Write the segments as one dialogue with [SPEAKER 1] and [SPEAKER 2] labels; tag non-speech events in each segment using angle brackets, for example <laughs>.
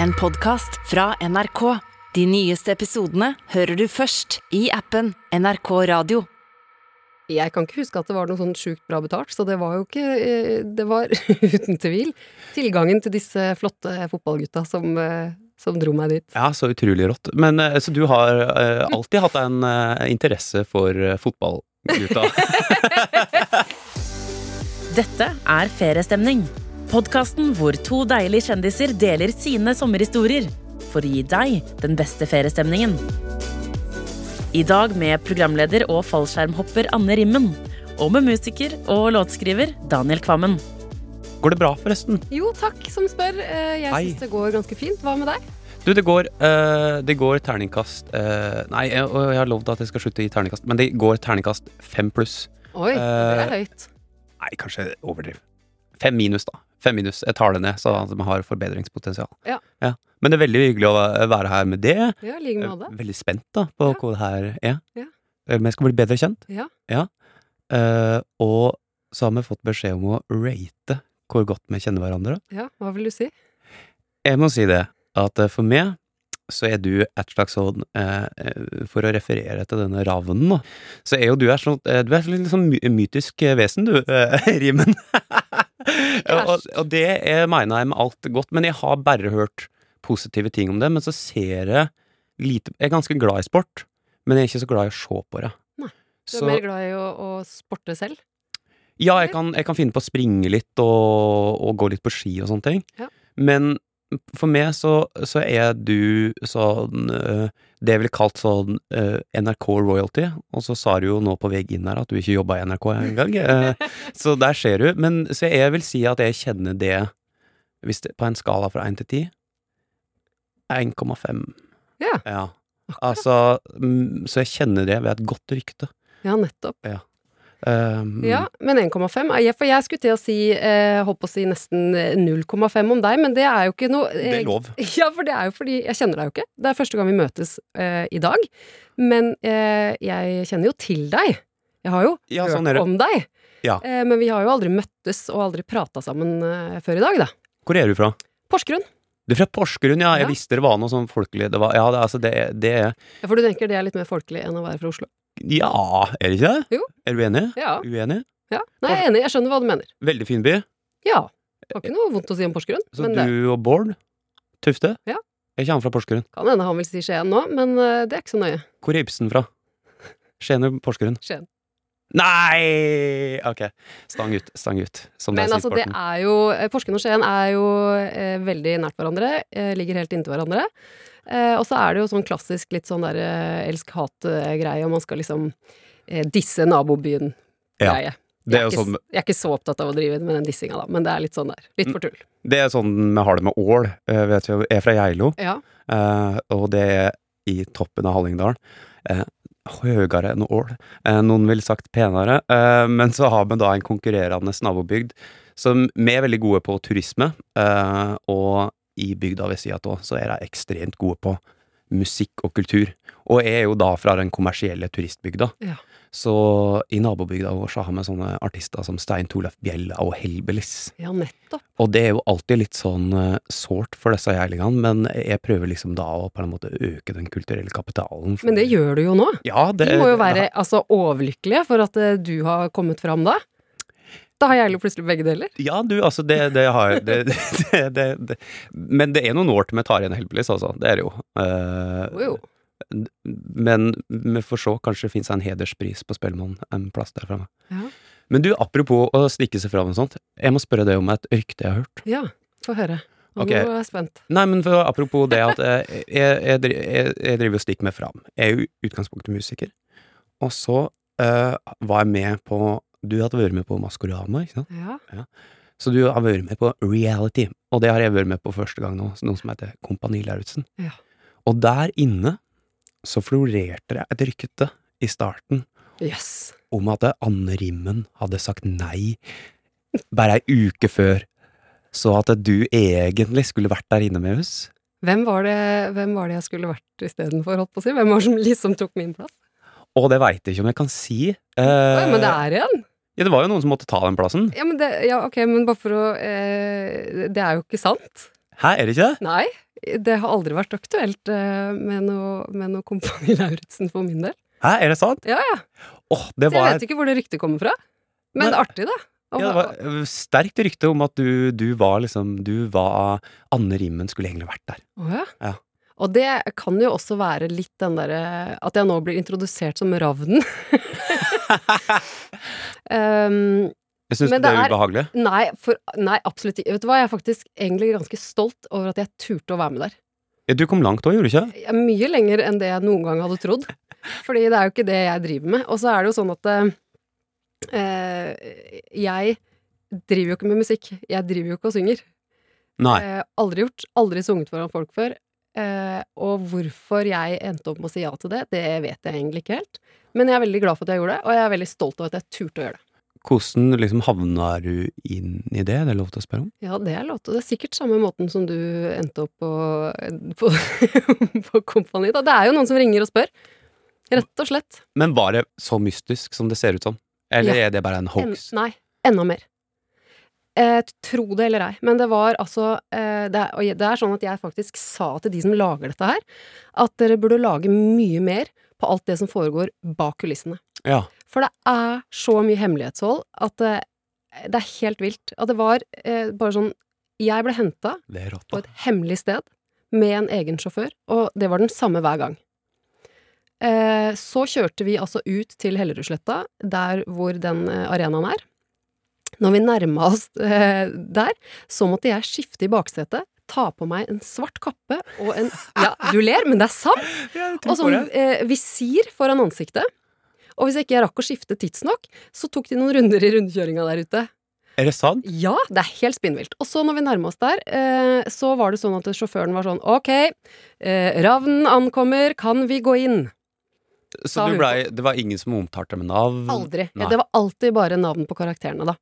[SPEAKER 1] En podkast fra NRK. De nyeste episodene hører du først i appen NRK Radio.
[SPEAKER 2] Jeg kan ikke huske at det var noe sånn sjukt bra betalt, så det var jo ikke eh, Det var <laughs> uten tvil tilgangen til disse flotte fotballgutta som, eh, som dro meg dit.
[SPEAKER 3] Ja, så utrolig rått. Men eh, så du har alltid hatt en interesse for fotballgutta? <laughs> <laughs>
[SPEAKER 4] Dette er Feriestemning. Podkasten hvor to deilige kjendiser deler sine sommerhistorier. For å gi deg den beste feriestemningen. I dag med programleder og fallskjermhopper Anne Rimmen. Og med musiker og låtskriver Daniel Kvammen.
[SPEAKER 3] Går det bra, forresten?
[SPEAKER 2] Jo, takk som spør. Eh, Jeg
[SPEAKER 3] Hei.
[SPEAKER 2] syns det går ganske fint. Hva med deg?
[SPEAKER 3] Du, det går, uh, det går terningkast uh, Nei, jeg, og jeg har lovd at jeg skal slutte i terningkast, men det går terningkast fem pluss.
[SPEAKER 2] Oi, det er høyt.
[SPEAKER 3] Nei, kanskje overdriv. Fem minus, da. Fem minus. Jeg tar det ned, så man har forbedringspotensial.
[SPEAKER 2] Ja.
[SPEAKER 3] Men det er veldig hyggelig å være her med det.
[SPEAKER 2] Ja, like
[SPEAKER 3] Jeg
[SPEAKER 2] det.
[SPEAKER 3] er veldig spent da på
[SPEAKER 2] Ja.
[SPEAKER 3] hva det her er.
[SPEAKER 2] Ja.
[SPEAKER 3] Eh, Men jeg skal bli bedre kjent.
[SPEAKER 2] Ja.
[SPEAKER 3] Eh, og så har vi fått beskjed om å rate hvor godt vi kjenner hverandre.
[SPEAKER 2] Ja, hva vil du si?
[SPEAKER 3] Jeg må si det, at eh, for meg så er du et slags sånn eh, eh, For å referere til denne ravnen, så er jo du et sånn eh, Du er litt sånn my mytisk vesen, du, <laughs> Rimen. og, og det er, mener jeg med alt godt, men jeg har bare hørt positive ting om det. Men så ser jeg lite Jeg er ganske glad i sport, men jeg er ikke så glad i å se på det.
[SPEAKER 2] Nei, Du
[SPEAKER 3] Så-
[SPEAKER 2] er mer glad i å, å sporte selv?
[SPEAKER 3] ja, jeg kan, jeg kan finne på å springe litt og, og gå litt på ski og sånne ting.
[SPEAKER 2] Ja.
[SPEAKER 3] Men for meg så, så er du sånn øh, Det jeg ville kalt sånn øh, NRK royalty. Og så sa du jo nå på vei inn her at du ikke jobba i NRK engang. Uh, <laughs> så der ser du. Men så jeg vil si at jeg kjenner det, hvis det på en skala fra 1 til 10 1,5.
[SPEAKER 2] Ja.
[SPEAKER 3] ja. Altså mm, Så jeg kjenner det ved et godt rykte.
[SPEAKER 2] Ja, nettopp.
[SPEAKER 3] Um,
[SPEAKER 2] Ja, men 1,5 er For jeg skulle til å si, eh, holdt på å si nesten eh, 0,5 om deg, men det er jo ikke noe
[SPEAKER 3] Det
[SPEAKER 2] eh,
[SPEAKER 3] er lov. <laughs>
[SPEAKER 2] Ja, for det er jo fordi jeg kjenner deg jo ikke. Det er første gang vi møtes eh, i dag. Men eh, jeg kjenner jo til deg. Jeg har jo
[SPEAKER 3] Ja,
[SPEAKER 2] hørt
[SPEAKER 3] sånn er
[SPEAKER 2] om deg.
[SPEAKER 3] Ja.
[SPEAKER 2] Eh, men vi har jo aldri møttes og aldri prata sammen eh, før i dag, da.
[SPEAKER 3] Hvor er du fra?
[SPEAKER 2] Porsgrunn.
[SPEAKER 3] Du er fra Porsgrunn, ja. Jeg
[SPEAKER 2] Ja.
[SPEAKER 3] visste det var noe sånn folkelig. Det var, ja, det, altså, det, det er
[SPEAKER 2] Ja, for du tenker det er litt mer folkelig enn å være fra Oslo?
[SPEAKER 3] Ja, er det ikke det?
[SPEAKER 2] Jo.
[SPEAKER 3] Er du enig?
[SPEAKER 2] Ja.
[SPEAKER 3] Uenig?
[SPEAKER 2] ja. Nei, jeg er enig. Jeg skjønner hva du mener.
[SPEAKER 3] Veldig fin by.
[SPEAKER 2] Ja. Det var ikke noe vondt å si om Porsgrunn.
[SPEAKER 3] Så
[SPEAKER 2] men
[SPEAKER 3] du og Bård Tufte?
[SPEAKER 2] Ja.
[SPEAKER 3] Er ikke han fra Porsgrunn?
[SPEAKER 2] kan hende han vil si Skien nå, men eh, det er ikke så nøye.
[SPEAKER 3] Hvor er Ibsen fra? Skien eller Porsgrunn?
[SPEAKER 2] Skien.
[SPEAKER 3] Nei! Ok. Stang ut, stang ut. Som
[SPEAKER 2] Men
[SPEAKER 3] det er
[SPEAKER 2] altså, det er jo eh, Porsgrunn og Skien er jo eh, veldig nært hverandre. Eh, ligger helt inntil hverandre. Eh, og så er det jo sånn klassisk litt sånn der eh, elsk-hat-greie, og man skal liksom eh, disse nabobyen-greie.
[SPEAKER 3] Det er
[SPEAKER 2] jeg,
[SPEAKER 3] er,
[SPEAKER 2] er
[SPEAKER 3] sånn,
[SPEAKER 2] ikke, jeg er ikke så opptatt av å drive med den dissinga, da, men det er litt sånn der. Litt for tull.
[SPEAKER 3] det er sånn vi har det med Ål. eh, Vet vi, jeg er fra Geilo,
[SPEAKER 2] Ja.
[SPEAKER 3] eh, og det er i toppen av Hallingdal. Eh, høyere enn Ål. Eh, noen ville sagt penere. Eh, men så har vi da en konkurrerende nabobygd som vi er veldig gode på turisme, eh, og i bygda ved sida av så er de ekstremt gode på musikk og kultur. Og jeg er jo da fra den kommersielle turistbygda.
[SPEAKER 2] Ja.
[SPEAKER 3] Så i nabobygda vår så har vi sånne artister som Stein Torleif Bjella og Hellbillies.
[SPEAKER 2] ja, nettopp.
[SPEAKER 3] Og det er jo alltid litt sånn uh, sårt for disse gjerlingene, men jeg prøver liksom da å på en måte øke den kulturelle kapitalen.
[SPEAKER 2] Men det gjør du jo nå.
[SPEAKER 3] Ja, det
[SPEAKER 2] De må jo være altså, overlykkelige for at eh, du har kommet fram da. Da har jeg jo plutselig begge deler.
[SPEAKER 3] Ja, du, altså, det, det har <laughs> det, det, det, Men det er noen år til vi tar igjen Hellbillies, altså. Det er det jo. Uh,
[SPEAKER 2] Jo, jo.
[SPEAKER 3] Men vi får se, kanskje det fins en hederspris på Spellemann en plass der framme.
[SPEAKER 2] Ja.
[SPEAKER 3] Men du, apropos å stikke seg fram og sånt, jeg må spørre deg om et rykte jeg har hørt.
[SPEAKER 2] Ja, få høre. Og
[SPEAKER 3] okay.
[SPEAKER 2] nå er jeg spent.
[SPEAKER 3] Nei, men for, apropos det at eh, jeg, jeg, jeg, jeg driver og stikker meg fram. Jeg er jo utgangspunktet musiker. Og så uh, var jeg med på Du hadde vært med på Maskorama, ikke sant?
[SPEAKER 2] Ja.
[SPEAKER 3] Så du har vært med på reality, og det har jeg vært med på første gang nå, noe som heter Kompani Lauritzen.
[SPEAKER 2] Ja.
[SPEAKER 3] Og der inne så florerte det et rykte i starten
[SPEAKER 2] yes.
[SPEAKER 3] om at Anne Rimmen hadde sagt nei bare ei uke før, så at du egentlig skulle vært der inne med oss.
[SPEAKER 2] Hvem var det, hvem var det jeg skulle vært istedenfor, holdt på å si? Hvem var det som liksom tok min plass?
[SPEAKER 3] Og det veit jeg ikke om jeg kan si. Eh,
[SPEAKER 2] Oi, men det er en!
[SPEAKER 3] Ja, det var jo noen som måtte ta den plassen.
[SPEAKER 2] Ja, men det, ja, ok, men bare for å eh, Det er jo ikke sant.
[SPEAKER 3] Hæ, er det ikke det?
[SPEAKER 2] Nei, det har aldri vært aktuelt eh, med noe, med noe Kompani Lauritzen for min del.
[SPEAKER 3] Hæ, er det sant?
[SPEAKER 2] Ja, ja.
[SPEAKER 3] Åh, det
[SPEAKER 2] Så jeg
[SPEAKER 3] var
[SPEAKER 2] vet ikke hvor det ryktet kommer fra. Men er artig, da. Og
[SPEAKER 3] Ja, det var eh, sterkt rykte om at du, du var liksom Du var Anne Rimmen skulle egentlig vært der.
[SPEAKER 2] Å ja.
[SPEAKER 3] Ja.
[SPEAKER 2] Og det kan jo også være litt den derre At jeg nå blir introdusert som ravnen. <laughs> um,
[SPEAKER 3] Jeg syns det
[SPEAKER 2] det
[SPEAKER 3] er ubehagelig.
[SPEAKER 2] nei, for, nei, absolutt ikke. Vet du hva, jeg er faktisk egentlig ganske stolt over at jeg turte å være med der.
[SPEAKER 3] Ja, Du kom langt òg, gjorde du ikke?
[SPEAKER 2] Jeg er mye lenger enn det jeg noen gang hadde trodd. Fordi det er jo ikke det jeg driver med. Og så er det jo sånn at uh, jeg driver jo ikke med musikk. Jeg driver jo ikke og synger.
[SPEAKER 3] Nei.
[SPEAKER 2] Uh, aldri gjort. Aldri sunget foran folk før. Eh, og hvorfor jeg endte opp med å si ja til det, det vet jeg egentlig ikke helt. Men jeg er veldig glad for at jeg gjorde det, og jeg er veldig stolt over at jeg turte å gjøre det.
[SPEAKER 3] Hvordan liksom havna du inn i det? Det er lov til å spørre om?
[SPEAKER 2] Ja, det er lov til. Det er sikkert samme måten som du endte opp på, <laughs> på, på Kompani. Da. Det er jo noen som ringer og spør. Rett og slett.
[SPEAKER 3] Men var det så mystisk som det ser ut som? Eller
[SPEAKER 2] Ja.
[SPEAKER 3] er det bare en
[SPEAKER 2] En,
[SPEAKER 3] hoax?
[SPEAKER 2] nei, enda mer. Eh, tro det eller ei, men det var altså eh, det, er, og det er sånn at jeg faktisk sa til de som lager dette her, at dere burde lage mye mer på alt det som foregår bak kulissene.
[SPEAKER 3] Ja.
[SPEAKER 2] For det er så mye hemmelighetshold at det, det er helt vilt. At det var eh, bare sånn Jeg ble henta på et hemmelig sted med en egen sjåfør, og det var den samme hver gang. Eh, så kjørte vi altså ut til Hellerudsletta, der hvor den eh, arenaen er. Når vi nærma oss eh, der, så måtte jeg skifte i baksetet, ta på meg en svart kappe og en Ja, du ler, men det er sant! <laughs> Og sånn eh, visir foran ansiktet. Og hvis jeg ikke rakk å skifte tidsnok, så tok de noen runder i rundkjøringa der ute.
[SPEAKER 3] Er det sant?
[SPEAKER 2] Ja, det er helt spinnvilt. Og så når vi nærma oss der, eh, så var det sånn at sjåføren var sånn Ok, eh, ravnen ankommer, kan vi gå inn?
[SPEAKER 3] Så
[SPEAKER 2] hun
[SPEAKER 3] Det var ingen som omtalte med navn?
[SPEAKER 2] Aldri.
[SPEAKER 3] Ja,
[SPEAKER 2] Det var alltid bare navn på karakterene, da.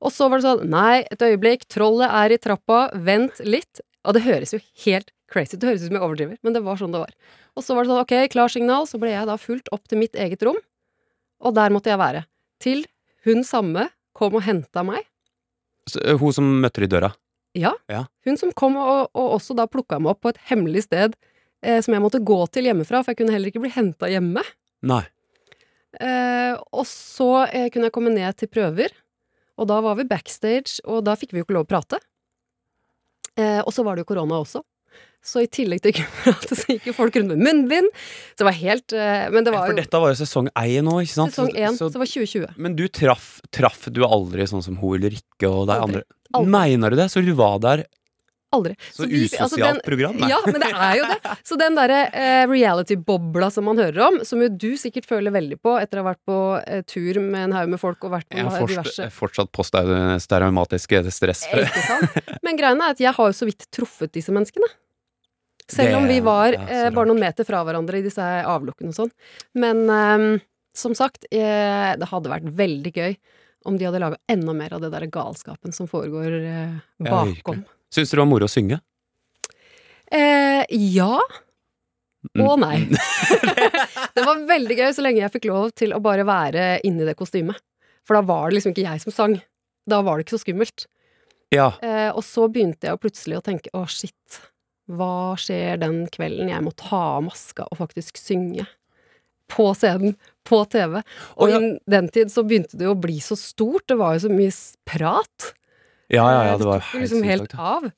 [SPEAKER 2] Og så var det sånn Nei, et øyeblikk, trollet er i trappa, vent litt. Og det høres jo helt crazy ut, det høres ut som jeg overdriver, men det var sånn det var. Og så var det sånn ok, klarsignal, så ble jeg da fulgt opp til mitt eget rom, og der måtte jeg være. Til hun samme kom og henta meg.
[SPEAKER 3] Så, hun som møtte deg i døra?
[SPEAKER 2] Ja.
[SPEAKER 3] Ja.
[SPEAKER 2] Hun som kom og, og også da plukka meg opp på et hemmelig sted eh, som jeg måtte gå til hjemmefra, for jeg kunne heller ikke bli henta hjemme.
[SPEAKER 3] Nei.
[SPEAKER 2] Eh, og så eh, kunne jeg komme ned til prøver, og da var vi backstage, og da fikk vi jo ikke lov å prate. Eh, og så var det jo korona også. Så i tillegg til prate, så gikk jo folk rundt med munnbind. Så det var helt eh, Men det var
[SPEAKER 3] For dette var jo sesong én nå, ikke sant?
[SPEAKER 2] sesong én,
[SPEAKER 3] Så,
[SPEAKER 2] så det var 2020.
[SPEAKER 3] men du traff, traff du aldri sånn som hun Ulrikke og de andre?
[SPEAKER 2] Aldri.
[SPEAKER 3] Mener du det? Så du var der?
[SPEAKER 2] Aldri.
[SPEAKER 3] Så,
[SPEAKER 2] vi-
[SPEAKER 3] usosialt
[SPEAKER 2] altså den-
[SPEAKER 3] program? Nei.
[SPEAKER 2] Ja, men det er jo det. <laughs> Så den derre eh, reality-bobla som man hører om, som jo du sikkert føler veldig på etter å ha vært på eh, tur med en haug med folk og vært på
[SPEAKER 3] Jeg har forst,
[SPEAKER 2] diverse
[SPEAKER 3] fortsatt posttraumatisk stress.
[SPEAKER 2] Eh, Ikke sant? <laughs> Men greiene er at jeg har jo så vidt truffet disse menneskene. Selv om vi var eh, bare noen meter fra hverandre i disse avlukkene og sånn. Men eh, som sagt, eh, det hadde vært veldig gøy om de hadde laga enda mer av det der galskapen som foregår eh,
[SPEAKER 3] Ja,
[SPEAKER 2] bakom.
[SPEAKER 3] virkelig. Syns du det var moro å synge?
[SPEAKER 2] Eh, ja
[SPEAKER 3] Mm.
[SPEAKER 2] og nei. <laughs> det var veldig gøy så lenge jeg fikk lov til å bare være inni det kostymet. For da var det liksom ikke jeg som sang. Da var det ikke så skummelt.
[SPEAKER 3] Ja.
[SPEAKER 2] Eh, og så begynte jeg plutselig å tenke å shit, hva skjer den kvelden jeg må ta av maska og faktisk synge? På scenen, på TV. Og
[SPEAKER 3] oh, ja.
[SPEAKER 2] i den tid så begynte det jo å bli så stort, det var jo så mye prat.
[SPEAKER 3] Ja, ja, ja,
[SPEAKER 2] Eh,
[SPEAKER 3] det var helt
[SPEAKER 2] liksom helt av.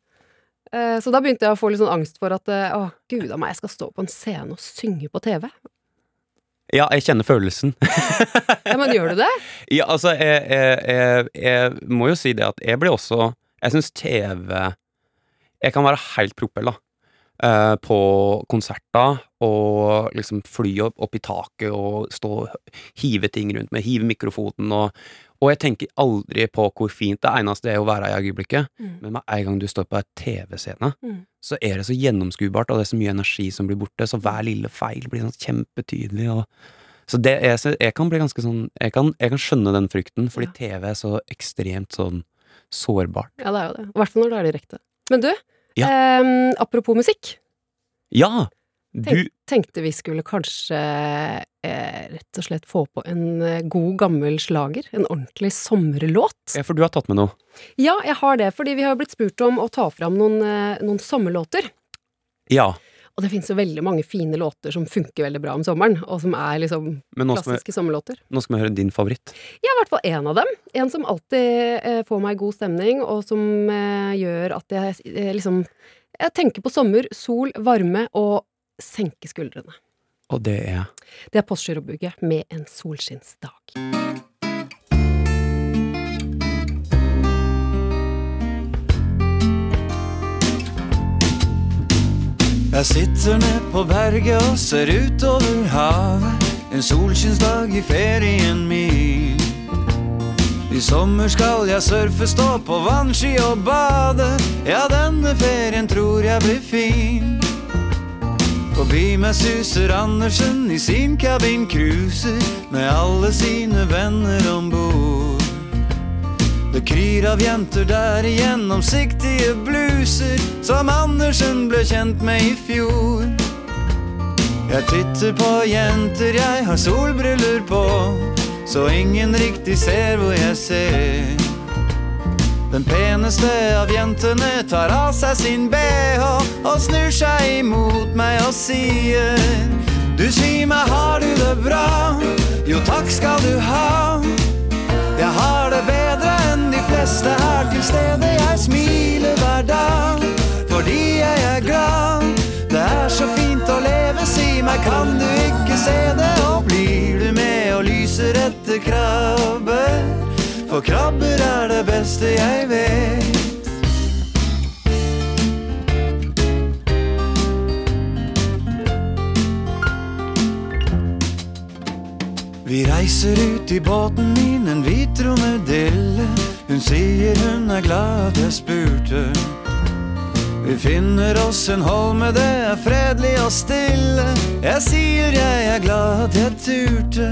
[SPEAKER 2] Eh, så da begynte jeg å få litt sånn angst for at eh, å gud a meg, jeg skal stå på en scene og synge på TV.
[SPEAKER 3] Ja, jeg kjenner følelsen. <laughs>
[SPEAKER 2] Ja, men gjør du det?
[SPEAKER 3] Ja, altså, jeg, jeg, jeg, jeg må jo si det at jeg blir også Jeg syns TV Jeg kan være helt propell, da. Eh, på konserter og liksom fly opp, opp i taket og stå og hive ting rundt med, hive mikrofonen og Og jeg tenker aldri på hvor fint det eneste er å være i øyeblikket,
[SPEAKER 2] Mm.
[SPEAKER 3] men med en gang du står på ei TV-scene,
[SPEAKER 2] Mm.
[SPEAKER 3] så er det så gjennomskuebart, og det er så mye energi som blir borte, så hver lille feil blir sånn kjempetydelig, og så det er, jeg kan bli ganske sånn Jeg kan, jeg kan skjønne den frykten, fordi
[SPEAKER 2] Ja.
[SPEAKER 3] TV er så ekstremt sånn sårbart.
[SPEAKER 2] Ja, det er jo det. I hvert fall når det er direkte. Men du,
[SPEAKER 3] Ja.
[SPEAKER 2] Um, apropos musikk.
[SPEAKER 3] Ja! Du
[SPEAKER 2] Tenkte vi skulle kanskje eh, rett og slett få på en eh, god, gammel slager. En ordentlig sommerlåt.
[SPEAKER 3] Ja, for du har tatt med noe.
[SPEAKER 2] Ja, jeg har det, fordi vi har blitt spurt om å ta fram noen, eh, noen sommerlåter.
[SPEAKER 3] Ja.
[SPEAKER 2] Og det finnes jo veldig mange fine låter som funker veldig bra om sommeren, og som er liksom
[SPEAKER 3] klassiske vi,
[SPEAKER 2] sommerlåter.
[SPEAKER 3] nå skal vi høre din favoritt.
[SPEAKER 2] Ja, i hvert fall én av dem. En som alltid eh, får meg god stemning, og som eh, gjør at jeg eh, liksom Jeg tenker på sommer, sol, varme og senke skuldrene.
[SPEAKER 3] Og det er
[SPEAKER 2] Det er Postgirobugget med en solskinnsdag.
[SPEAKER 5] Jeg sitter ned på berget og ser utover havet. En solskinnsdag i ferien min. I sommer skal jeg surfe, stå på vannski og bade. Ja, denne ferien tror jeg blir fin. Forbi meg suser Andersen i sin cabin cruiser med alle sine venner om bord. Det kryr av jenter der i gjennomsiktige bluser, som Andersen ble kjent med i fjor. Jeg titter på jenter, jeg har solbriller på, så ingen riktig ser hvor jeg ser. Den peneste av jentene tar av seg sin bh og snur seg imot meg og sier Du sier meg, har du det bra? Jo, takk skal du ha. Har det bedre enn de fleste her til stede. Jeg smiler hver dag fordi jeg er glad. Det er så fint å leve, si meg, kan du ikke se det? Og blir du med og lyser etter krabber? For krabber er det beste jeg vet. Vi reiser ut i båten min, en hvit romedille. Hun sier hun er glad jeg spurte. Vi finner oss en holme, det er fredelig og stille. Jeg sier jeg er glad at jeg turte.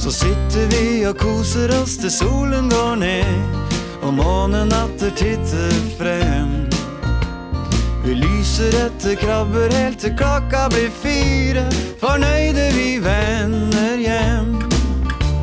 [SPEAKER 5] Så sitter vi og koser oss til solen går ned, og månen atter titter frem. Vi lyser etter krabber helt til klokka blir fire, fornøyde vi vender hjem.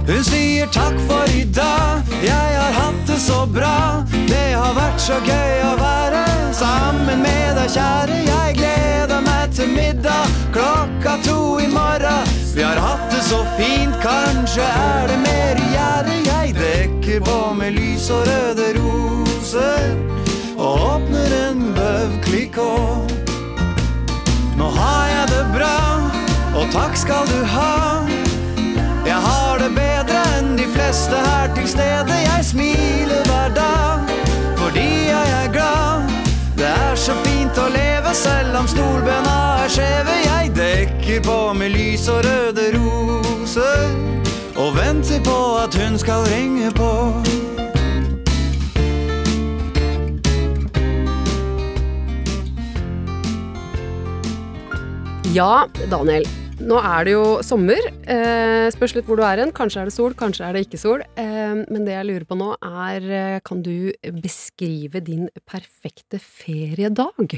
[SPEAKER 5] Hun sier takk for i dag, jeg har hatt det så bra. Det har vært så gøy å være sammen med deg, kjære. Jeg gleder meg til middag klokka to i morgen. Vi har hatt det så fint, kanskje er det mer i gjære. Jeg dekker på med lys og røde roser og åpner en bøvklikår. Nå har jeg det bra, og takk skal du ha. Jeg har det bedre enn de fleste her til stede. Jeg smiler hver dag fordi jeg er glad. Det er så fint å leve selv om stolbena er skjeve. Jeg dekker på med lys og røde roser og venter på at hun skal ringe på.
[SPEAKER 2] Ja, Daniel. Nå er det jo sommer. Eh, spørs litt hvor du er hen. Kanskje er det sol, kanskje er det ikke sol. Eh, men det jeg lurer på nå, er eh, Kan du beskrive din perfekte feriedag?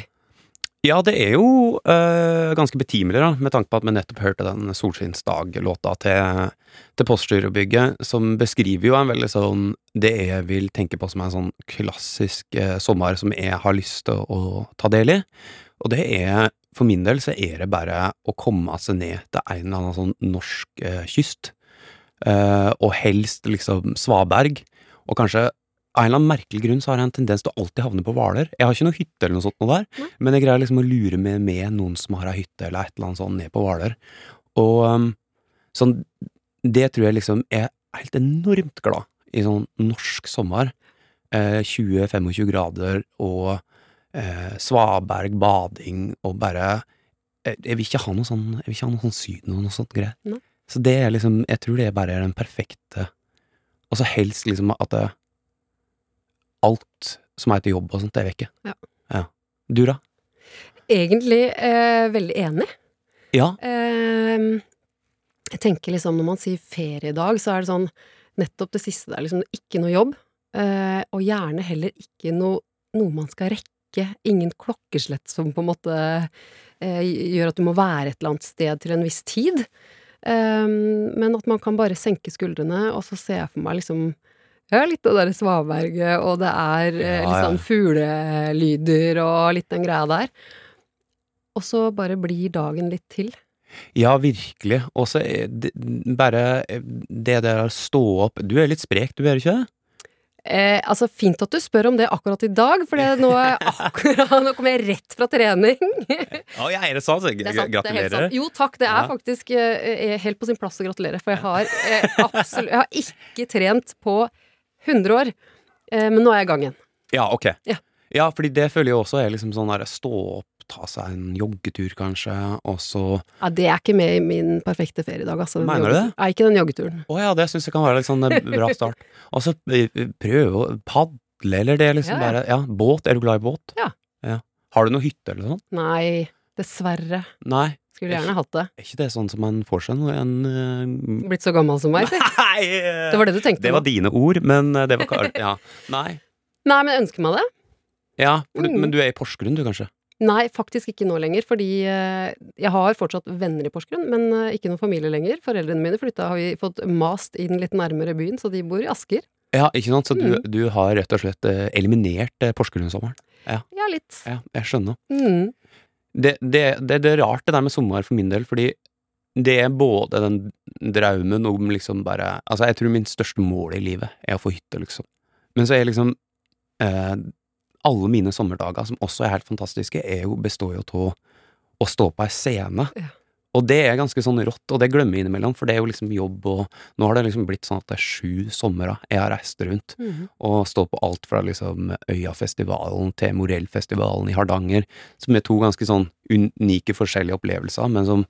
[SPEAKER 3] Ja, det er jo øh, ganske betimelig, da, med tanke på at vi nettopp hørte den Solskinnsdag-låta til, til Postgirobygget, som beskriver jo en veldig sånn Det jeg vil tenke på som en sånn klassisk eh, sommer som jeg har lyst til å ta del i. Og det er For min del så er det bare å komme seg ned til en eller annen sånn norsk eh, kyst, eh, og helst liksom Svaberg, og kanskje av en eller annen merkelig grunn så har jeg en tendens til å alltid havne på Hvaler. Jeg har ikke noe hytte eller noe sånt noe der, men jeg greier liksom å lure meg med noen som har ei hytte eller et eller annet sånt ned på Hvaler. Og um, sånn, det tror jeg liksom er helt enormt glad i sånn norsk sommer. Eh, 20-25 grader og eh, svaberg, bading og bare jeg, Jeg vil ikke ha noe sånn Jeg vil ikke ha noe sånn syden og noe sånt greier.
[SPEAKER 2] Nei.
[SPEAKER 3] Så det er liksom Jeg tror det bare er den perfekte Og så helst liksom at det alt som er til jobb og sånt, det er vekke.
[SPEAKER 2] Ja.
[SPEAKER 3] ja. Du, da?
[SPEAKER 2] Egentlig eh, veldig enig.
[SPEAKER 3] Ja.
[SPEAKER 2] Eh, jeg tenker liksom når man sier feriedag, så er det sånn nettopp det siste der, liksom ikke noe jobb, eh, og gjerne heller ikke noe, noe man skal rekke ikke ingen klokkeslett som på en måte eh, gjør at du må være et eller annet sted til en viss tid. Um, men at man kan bare senke skuldrene, og så ser jeg for meg liksom ja, litt det der svaberget, og det er eh, litt sånn fuglelyder og litt den greia der. Og så bare blir dagen litt til.
[SPEAKER 3] Ja, virkelig. Og så er bare eh, det der å stå opp Du er litt sprek, du er ikke det?
[SPEAKER 2] Eh, altså, fint at du spør om det akkurat i dag, for nå, <laughs> jeg nå kommer jeg rett fra trening.
[SPEAKER 3] Ja, er det sant?
[SPEAKER 2] Det er sant, er
[SPEAKER 3] Gratulerer.
[SPEAKER 2] Jo takk, det er
[SPEAKER 3] Ja.
[SPEAKER 2] faktisk eh, er helt på sin plass å gratulere, for jeg har <laughs> eh, absolutt Jeg har ikke trent på 100 år, eh, men nå er jeg i gang igjen.
[SPEAKER 3] Ja, ok.
[SPEAKER 2] Ja.
[SPEAKER 3] Ja, fordi det føler jeg også er liksom sånn der stå opp, ta seg en joggetur kanskje, og så
[SPEAKER 2] Ja, det er ikke med i min perfekte feriedag, altså.
[SPEAKER 3] Mener du det?
[SPEAKER 2] Nei, ikke den joggeturen.
[SPEAKER 3] Å ja, det syns jeg kan være en sånn eh, bra start. Og så eh, prøve å padle, eller det liksom
[SPEAKER 2] Ja, ja.
[SPEAKER 3] bare Ja, båt. Er du glad i båt?
[SPEAKER 2] Ja.
[SPEAKER 3] Har du noe hytte eller noe sånt?
[SPEAKER 2] Nei, dessverre.
[SPEAKER 3] Nei.
[SPEAKER 2] Skulle gjerne hatt det.
[SPEAKER 3] Er ikke det sånn som man får seg en uh...
[SPEAKER 2] Blitt så gammel som meg, si. Det var det du tenkte
[SPEAKER 3] Det var
[SPEAKER 2] på.
[SPEAKER 3] dine ord, men det var ikke Ja. Nei.
[SPEAKER 2] Nei, men jeg ønsker meg det.
[SPEAKER 3] Ja, for
[SPEAKER 2] Mm.
[SPEAKER 3] men du er i Porsgrunn, du, kanskje?
[SPEAKER 2] Nei, faktisk ikke nå lenger, fordi eh, jeg har fortsatt venner i Porsgrunn, men eh, ikke noen familie lenger. Foreldrene mine flytta, har vi fått mast inn litt nærmere byen, så de bor i Asker.
[SPEAKER 3] Ja, ikke sant? Så du,
[SPEAKER 2] Mm.
[SPEAKER 3] du har rett og slett eh, eliminert Porsgrunn-sommeren?
[SPEAKER 2] Ja, litt.
[SPEAKER 3] Ja, jeg skjønner.
[SPEAKER 2] Mm.
[SPEAKER 3] Det, det, det, det er rart det der med sommer for min del, fordi det er både den drømmen om liksom bare Altså, jeg tror min største mål i livet er å få hytte, liksom. Men så er liksom eh, Alle mine sommerdager, som også er helt fantastiske, er jo, består jo av å stå på ei scene.
[SPEAKER 2] Ja.
[SPEAKER 3] Og det er ganske sånn rått, og det glemmer jeg innimellom, for det er jo liksom jobb, og nå har det liksom blitt sånn at det er sju somre jeg har reist rundt
[SPEAKER 2] Mhm.
[SPEAKER 3] og stå på alt fra liksom Øyafestivalen til Morellfestivalen i Hardanger, som er to ganske sånn unike forskjellige opplevelser, men som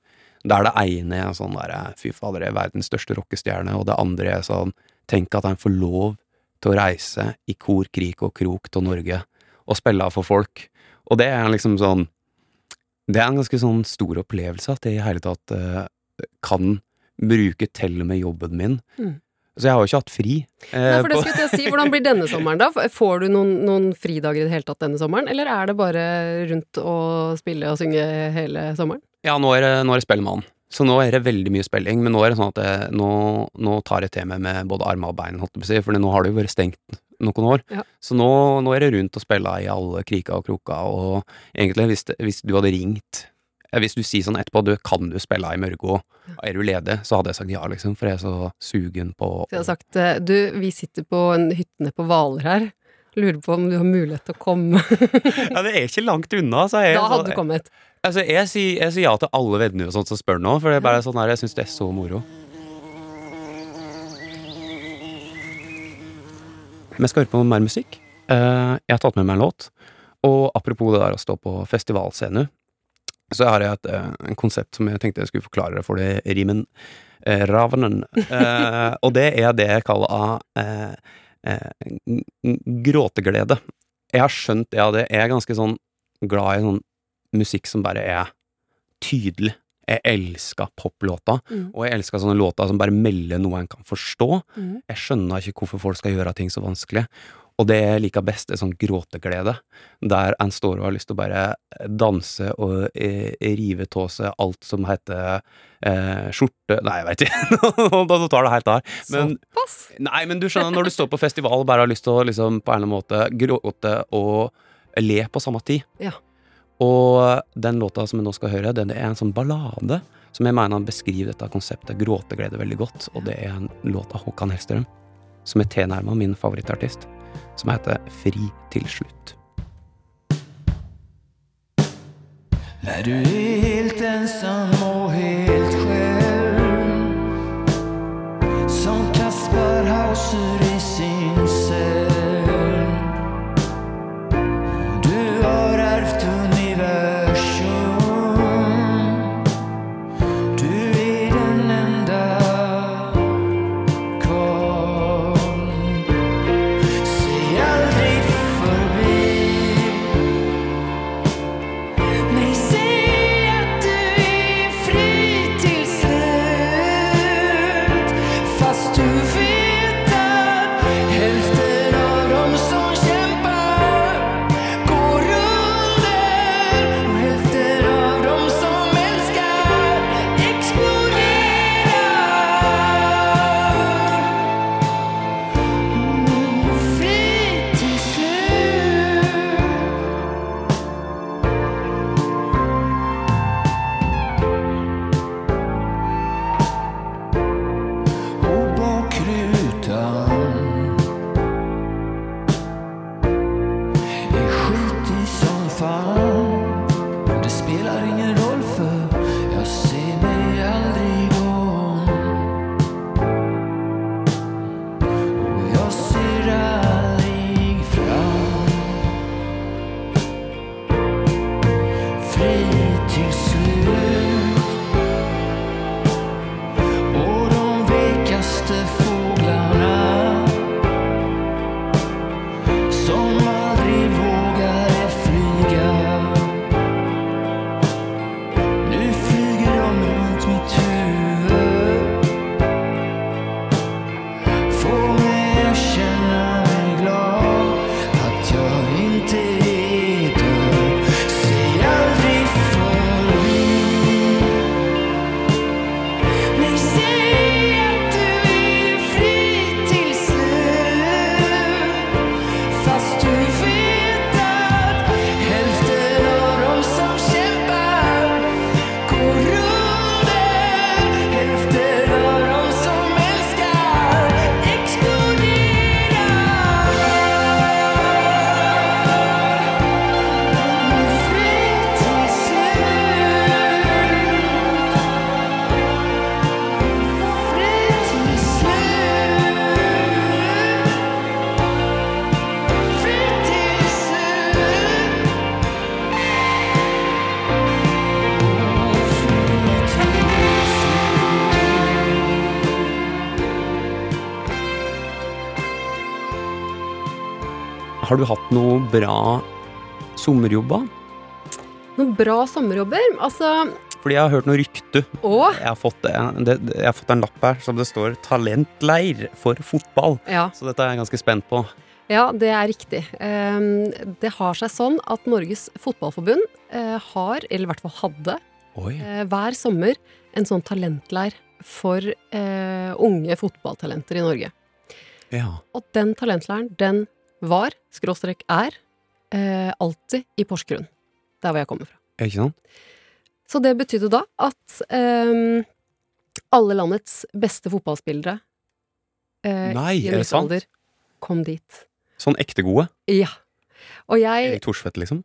[SPEAKER 3] der det ene er sånn der fy fader, det er verdens største rockestjerne, og det andre er sånn tenk at en får lov til å reise i kor, krik og krok til Norge og spille for folk. Og det er liksom sånn Det er en ganske sånn stor opplevelse at jeg i hele tatt uh, kan bruke til og med jobben min.
[SPEAKER 2] Mm.
[SPEAKER 3] Så jeg har jo ikke hatt fri. eh,
[SPEAKER 2] Nei, for det skulle jeg si. Hvordan blir denne sommeren, da? Får du noen, noen fridager i det hele tatt denne sommeren, eller er det bare rundt å spille og synge hele sommeren?
[SPEAKER 3] Ja, nå er det, nå er det Spellemann. Så nå er det veldig mye spilling, men nå er det sånn at jeg, nå, nå tar jeg til meg med både armer og bein, for nå har det jo vært stengt noen år.
[SPEAKER 2] Ja.
[SPEAKER 3] Så nå, nå er det rundt å spille i alle kriker og kroker, og egentlig, hvis, det, hvis du hadde ringt eh, Hvis du sier sånn etterpå, du kan du spille i Mørgå, er du ledig, så hadde jeg sagt ja, liksom, for jeg er så sugen på
[SPEAKER 2] Så jeg har sagt eh, du, vi sitter på en hytte nede på Hvaler her. Lurer på om du har mulighet til å komme. <laughs>
[SPEAKER 3] Ja, det er ikke langt unna, så jeg
[SPEAKER 2] Da hadde du kommet.
[SPEAKER 3] Altså, jeg sier, jeg sier ja til alle venner og sånt som spør nå, for det er bare sånn her, jeg syns det er så moro. Vi skal høre på mer musikk. Eh, jeg har tatt med meg en låt. Og apropos det der å stå på festivalscene, så har jeg et eh, en konsept som jeg tenkte jeg skulle forklare for det rimen eh, Ravnen. Eh, og det er det jeg kaller av eh, n- gråteglede. Jeg har skjønt det av det. Jeg er ganske sånn glad i sånn musikk som bare er tydelig. Jeg elsker poplåter,
[SPEAKER 2] Mm.
[SPEAKER 3] og jeg elsker sånne låter som bare melder noe en kan forstå.
[SPEAKER 2] Mm.
[SPEAKER 3] Jeg skjønner ikke hvorfor folk skal gjøre ting så vanskelig. Og det jeg liker best, er sånn gråteglede, der en står og har lyst til å bare danse og eh, rive av seg alt som heter eh, skjorte Nei, jeg veit ikke, <laughs> da tar det helt av.
[SPEAKER 2] Såpass!
[SPEAKER 3] nei, men du skjønner, når du står på festival og bare har lyst til å liksom, på en eller annen måte gråte og le på samme tid.
[SPEAKER 2] Ja.
[SPEAKER 3] Og den låta som vi nå skal høre, den er en sånn ballade som jeg mener beskriver dette konseptet. Gråteglede veldig godt, og det er en låt av Håkan Hellstrøm, som er tilnærma min favorittartist, som heter Fri til slutt.
[SPEAKER 5] Er du helt ensam og helt själv Som Kasper Hauser Har du
[SPEAKER 3] hatt noe bra sommerjobber?
[SPEAKER 2] Noen bra sommerjobber? Altså
[SPEAKER 3] Fordi jeg har hørt noe rykte.
[SPEAKER 2] Å!
[SPEAKER 3] Jeg har fått, det, det, jeg har fått en lapp her som det står 'talentleir for fotball'.
[SPEAKER 2] Ja,
[SPEAKER 3] Så dette er jeg ganske spent på.
[SPEAKER 2] ja, det er riktig. Ehm, det har seg sånn at Norges Fotballforbund eh, har, eller i hvert fall hadde,
[SPEAKER 3] Oi.
[SPEAKER 2] eh, hver sommer en sånn talentleir for eh, unge fotballtalenter i Norge.
[SPEAKER 3] Ja.
[SPEAKER 2] Og den talentleiren, den var, skråstrek er, eh, alltid i Porsgrunn. Der hvor jeg kommer fra.
[SPEAKER 3] Ikke sant?
[SPEAKER 2] Så det betydde da at eh, alle landets beste fotballspillere eh,
[SPEAKER 3] Nei,
[SPEAKER 2] i en viss alder kom dit.
[SPEAKER 3] Sånn ekte gode?
[SPEAKER 2] Ja. Og jeg
[SPEAKER 3] Erik Thorsvedt, liksom?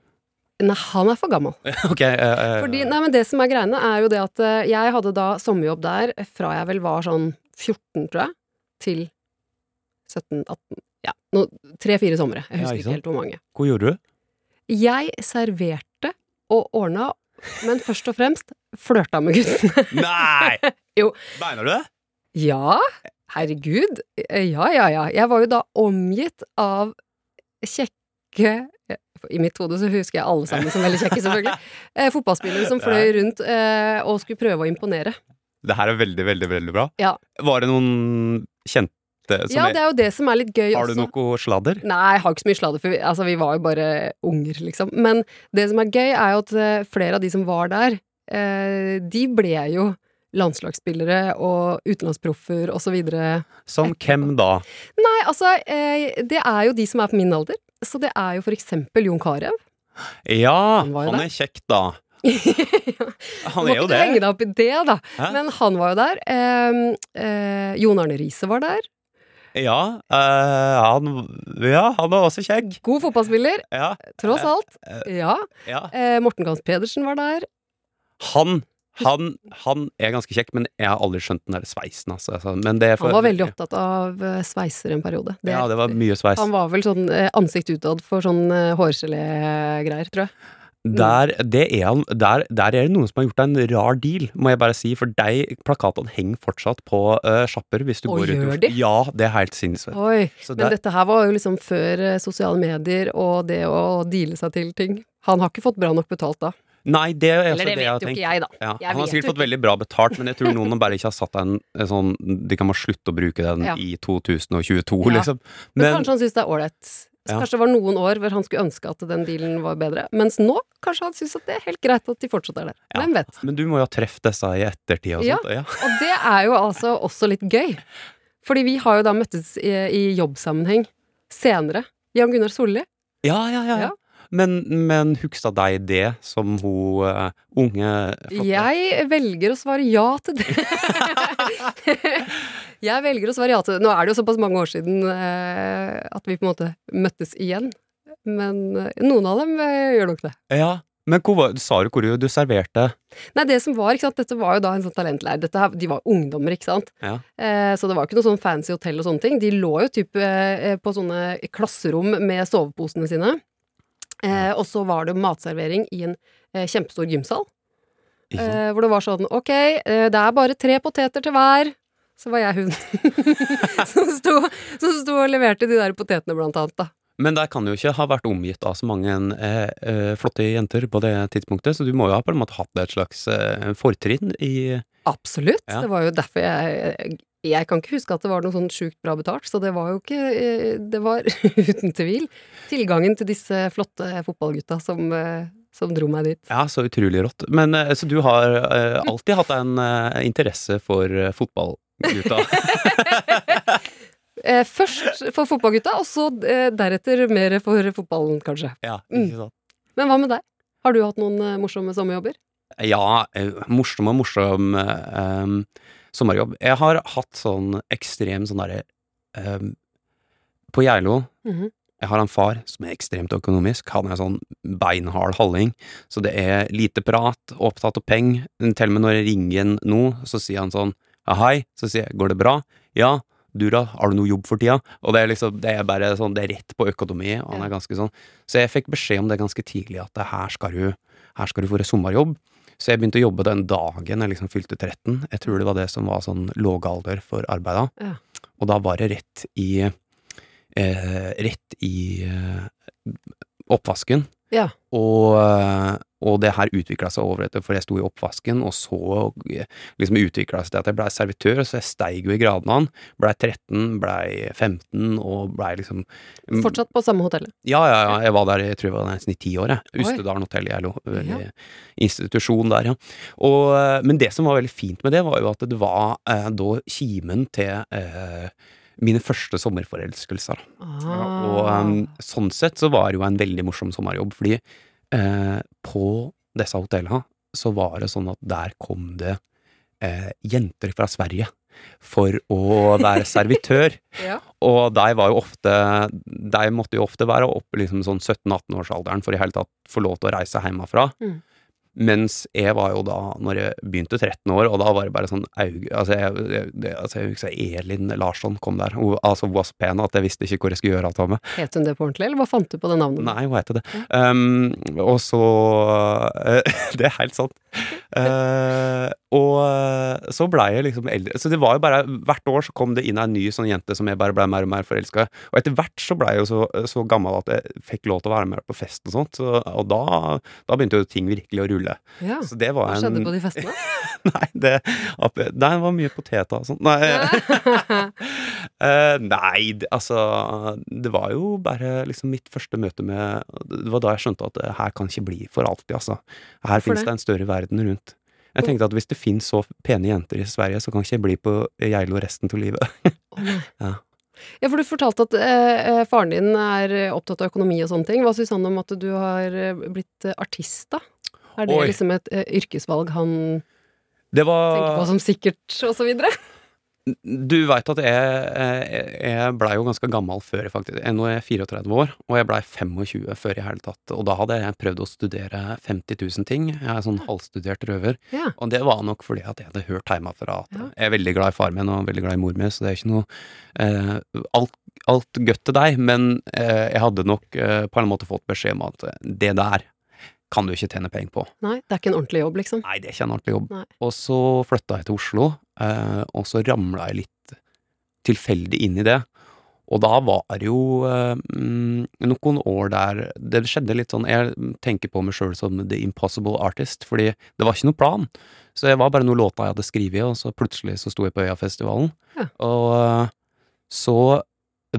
[SPEAKER 2] Nei, han er for gammel. <laughs>
[SPEAKER 3] okay, uh, uh,
[SPEAKER 2] Fordi, nei, men det som er greiene, er jo det at uh, jeg hadde da sommerjobb der fra jeg vel var sånn 14, tror jeg, til 17-18 Ja, tre-fire somre. Jeg
[SPEAKER 3] Ja,
[SPEAKER 2] husker
[SPEAKER 3] ikke
[SPEAKER 2] ikke helt hvor mange.
[SPEAKER 3] Hva gjorde du?
[SPEAKER 2] Jeg serverte og ordna, men først og fremst flørta med guttene. <laughs>
[SPEAKER 3] Nei! <laughs>
[SPEAKER 2] Jo.
[SPEAKER 3] Mener du det?
[SPEAKER 2] Ja, herregud. Ja, ja, ja. Jeg var jo da omgitt av kjekke I mitt hode så husker jeg alle sammen som veldig kjekke, selvfølgelig. <laughs> Eh, fotballspillere som fløy rundt eh, og skulle prøve å imponere.
[SPEAKER 3] Det her er veldig, veldig veldig bra.
[SPEAKER 2] Ja.
[SPEAKER 3] Var det noen kjente som
[SPEAKER 2] Ja, det er jo det som er litt gøy
[SPEAKER 3] Har du
[SPEAKER 2] også.
[SPEAKER 3] noe sladder?
[SPEAKER 2] Nei, jeg har ikke så mye sladder, for vi, altså, vi var jo bare unger, liksom. Men det som er gøy, er jo at eh, flere av de som var der, eh, de ble jo landslagsspillere og utenlandsproffer og så videre.
[SPEAKER 3] Som hvem da?
[SPEAKER 2] Nei, altså, eh, det er jo de som er på min alder. Så det er jo for eksempel Jon Carew.
[SPEAKER 3] Ja,
[SPEAKER 2] Han
[SPEAKER 3] han er kjekk, da. <laughs> Han
[SPEAKER 2] Må
[SPEAKER 3] er jo
[SPEAKER 2] ikke du henge deg opp i det, da.
[SPEAKER 3] Hæ?
[SPEAKER 2] Men han var jo der. Eh, eh, Jon Arne Riise var der.
[SPEAKER 3] Ja, eh, han, ja, han er også kjegg
[SPEAKER 2] God fotballspiller,
[SPEAKER 3] Ja,
[SPEAKER 2] tross alt.
[SPEAKER 3] eh,
[SPEAKER 2] Ja.
[SPEAKER 3] ja.
[SPEAKER 2] Eh, Morten Gans Pedersen var der.
[SPEAKER 3] Han, han, han er ganske kjekk, men jeg har aldri skjønt den der sveisen, altså. Altså, Men det for-
[SPEAKER 2] Han var veldig opptatt av eh, sveiser en periode. Det
[SPEAKER 3] Ja, det var mye sveis.
[SPEAKER 2] Han var vel sånn eh, ansikt utad for sånn eh, hårgelé-greier, tror jeg.
[SPEAKER 3] Der, det er han, der, der er det noen som har gjort deg en rar deal, må jeg bare si. For deg, plakatene henger fortsatt på uh, sjapper hvis du
[SPEAKER 2] og
[SPEAKER 3] går ut
[SPEAKER 2] de?
[SPEAKER 3] Ja, det er helt sinnssykt.
[SPEAKER 2] Oi.
[SPEAKER 3] Så
[SPEAKER 2] Men
[SPEAKER 3] der-
[SPEAKER 2] dette her var jo liksom før eh, sosiale medier og det å deale seg til ting. Han har ikke fått bra nok betalt da.
[SPEAKER 3] Nei, det er
[SPEAKER 2] Eller
[SPEAKER 3] altså
[SPEAKER 2] det
[SPEAKER 3] det jeg har
[SPEAKER 2] vet jo ikke jeg, da.
[SPEAKER 3] Ja,
[SPEAKER 2] Jeg
[SPEAKER 3] han har sikkert fått veldig bra betalt, men jeg tror noen bare ikke har satt en, en sånn De kan bare slutte å bruke den
[SPEAKER 2] Ja.
[SPEAKER 3] i 2022,
[SPEAKER 2] Ja.
[SPEAKER 3] liksom.
[SPEAKER 2] Men,
[SPEAKER 3] Men
[SPEAKER 2] kanskje han syns det er ålreit. Så
[SPEAKER 3] Ja.
[SPEAKER 2] Kanskje det var noen år hvor han skulle ønske at den dealen var bedre. Mens nå kanskje han syns at det er helt greit at de fortsatt er der.
[SPEAKER 3] Ja.
[SPEAKER 2] Hvem vet.
[SPEAKER 3] Men du må jo ha truffet disse i ettertid og
[SPEAKER 2] Ja.
[SPEAKER 3] sånt. Ja.
[SPEAKER 2] Og det er jo altså også litt gøy. Fordi vi har jo da møttes i, i jobbsammenheng senere. Jan Gunnar Solli.
[SPEAKER 3] Ja, ja, ja.
[SPEAKER 2] Ja.
[SPEAKER 3] ja. Men, men huksa deg det som hun uh, unge flotte
[SPEAKER 2] Jeg velger å svare ja til det. <laughs> <laughs> jeg velger å svare ja til det. Nå er det jo såpass mange år siden eh, at vi på en måte møttes igjen. Men eh, noen av dem eh, gjør nok det.
[SPEAKER 3] Ja, Men hvor sa du hvor du, serverte
[SPEAKER 2] Nei, det som var, ikke sant, dette var jo da en sånn talentleir. Dette her, de var ungdommer, ikke sant.
[SPEAKER 3] Ja.
[SPEAKER 2] Eh, så det var ikke noe sånn fancy hotell og sånne ting. De lå jo typ eh, på sånne klasserom med soveposene sine. Eh, og så var det matservering i en eh, kjempestor gymsal. Eh, hvor det var sånn Ok, eh, det er bare tre poteter til hver. Så var jeg hun <laughs> som, sto, som sto og leverte de der potetene, blant annet, da.
[SPEAKER 3] Men der kan du jo ikke ha vært omgitt av så mange eh, eh, flotte jenter på det tidspunktet, så du må jo ha på en måte hatt et slags eh, fortrinn i
[SPEAKER 2] Absolutt.
[SPEAKER 3] Ja.
[SPEAKER 2] Det var jo derfor jeg Jeg kan ikke huske at det var noe sånn sjukt bra betalt, så det var jo ikke eh, Det var <laughs> uten tvil tilgangen til disse flotte fotballgutta som, eh, som dro meg dit.
[SPEAKER 3] Ja, så utrolig rått. Men så du har alltid hatt en interesse for eh, fotballgutta? <laughs>
[SPEAKER 2] Eh, først for fotballgutta, og så eh, deretter mer for fotballen, kanskje.
[SPEAKER 3] ja,
[SPEAKER 2] Mm.
[SPEAKER 3] ikke sant?
[SPEAKER 2] Men hva med deg? Har du hatt noen eh, morsomme sommerjobber?
[SPEAKER 3] Ja, morsom og morsom um, sommerjobb. Jeg har hatt sånn ekstrem sånn derre um, På Geilo
[SPEAKER 2] Mhm.
[SPEAKER 3] Jeg har en far som er ekstremt økonomisk. Han er sånn beinhard halling. Så det er lite prat, opptatt av penger. Til og med når jeg ringer han nå, så sier han sånn ja, hei. Så sier jeg går det bra? Ja. Du da, har du noe jobb for tida? Og det er liksom, det er bare sånn, det er rett på økonomi. Og han er ganske sånn. Så jeg fikk beskjed om det ganske tidlig, at her skal du, her skal du få deg sommerjobb. Så jeg begynte å jobbe den dagen jeg liksom fylte 13. Jeg tror det var det som var sånn lågalder for arbeida.
[SPEAKER 2] Ja.
[SPEAKER 3] Og da var det rett i eh, Rett i eh, oppvasken.
[SPEAKER 2] Ja.
[SPEAKER 3] Og, eh, og det her utvikla seg over etter, for jeg sto i oppvasken, og så eh, liksom utvikla seg til at jeg blei servitør, så jeg steig jo i gradene. Blei 13, blei 15, og blei liksom
[SPEAKER 2] Fortsatt på samme hotellet?
[SPEAKER 3] ja, ja, ja. Jeg var der jeg tror jeg var nesten i ti år. jeg. Ustedalen hotell i Geilo. Ja. Institusjon der, ja. Og, eh, men det som var veldig fint med det, var jo at det var eh, da kimen til eh, mine første sommerforelskelser.
[SPEAKER 2] Ah.
[SPEAKER 3] Og um, sånn sett så var det jo en veldig morsom sommerjobb, fordi eh, på disse hotellene så var det sånn at der kom det eh, jenter fra Sverige for å være servitør. <laughs>
[SPEAKER 2] ja.
[SPEAKER 3] Og de var jo ofte De måtte jo ofte være oppe liksom sånn 17-18-årsalderen for i hele tatt få lov til å reise hjemmefra.
[SPEAKER 2] Mm.
[SPEAKER 3] Mens jeg var jo da, når jeg begynte 13 år, og da var det bare sånn aug... Altså, jeg, jeg, det- altså, jeg husker Elin Larsson kom der. Hun, altså, hun var så pen at jeg visste ikke hvor jeg skulle gjøre alt av meg.
[SPEAKER 2] Het hun det på ordentlig, eller hva fant du på det navnet?
[SPEAKER 3] Nei, hun heter det. Um, og så uh, <laughs> Det er helt sant. Uh, og eh, så blei jeg liksom eldre. Så det var jo bare Hvert år så kom det inn ei ny sånn jente som jeg bare blei mer og mer forelska i. Og etter hvert så blei jeg jo så, så gammel at jeg fikk lov til å være med på fest og sånt. Så, og da, da begynte jo ting virkelig å rulle.
[SPEAKER 2] Ja.
[SPEAKER 3] Så det var
[SPEAKER 2] Hva
[SPEAKER 3] en
[SPEAKER 2] skjedde på de festene? <laughs>
[SPEAKER 3] Nei, det, nei, det var mye poteter og sånt. Nei, uh, <laughs> nei, det, altså Det var jo bare liksom mitt første møte med Det var da jeg skjønte at her kan ikke bli for alltid, altså. Her finnes
[SPEAKER 2] det?
[SPEAKER 3] en større verden rundt. Jeg tenkte at hvis det finnes så pene jenter i Sverige, så kan ikke jeg bli på Geilo resten av livet. <laughs> Ja.
[SPEAKER 2] Ja, for du fortalte at eh, eh, faren din er opptatt av økonomi og sånne ting. Hva syns han om at du har eh, blitt artist, da? Er det
[SPEAKER 3] Oi.
[SPEAKER 2] liksom et uh, yrkesvalg han
[SPEAKER 3] Det var
[SPEAKER 2] tenker på som sikkert, og så videre?
[SPEAKER 3] Du veit at jeg, jeg, jeg blei jo ganske gammel før, faktisk. Nå er jeg 34 år, og jeg blei 25 før i hele tatt. Og da hadde jeg prøvd å studere 50 000 ting. Jeg er sånn halvstudert røver.
[SPEAKER 2] Ja.
[SPEAKER 3] Og det var nok fordi at jeg hadde hørt hjemmefra at
[SPEAKER 2] Ja.
[SPEAKER 3] jeg er veldig glad i far min og veldig glad i mor mi, så det er ikke noe eh, alt, alt godt til deg, men eh, jeg hadde nok eh, på en måte fått beskjed om at eh, det der kan du ikke tjene penger på.
[SPEAKER 2] Nei, det er ikke en ordentlig jobb, liksom.
[SPEAKER 3] Nei, det er ikke en ordentlig jobb.
[SPEAKER 2] Nei.
[SPEAKER 3] Og så flytta jeg til Oslo, eh, og så ramla jeg litt tilfeldig inn i det. Og da var det jo eh, mm, noen år der Det skjedde litt sånn Jeg tenker på meg sjøl som the impossible artist, fordi det var ikke noe plan. Så det var bare noen låter jeg hadde skrevet, og så plutselig så sto jeg på Øyafestivalen.
[SPEAKER 2] Ja.
[SPEAKER 3] Og eh, så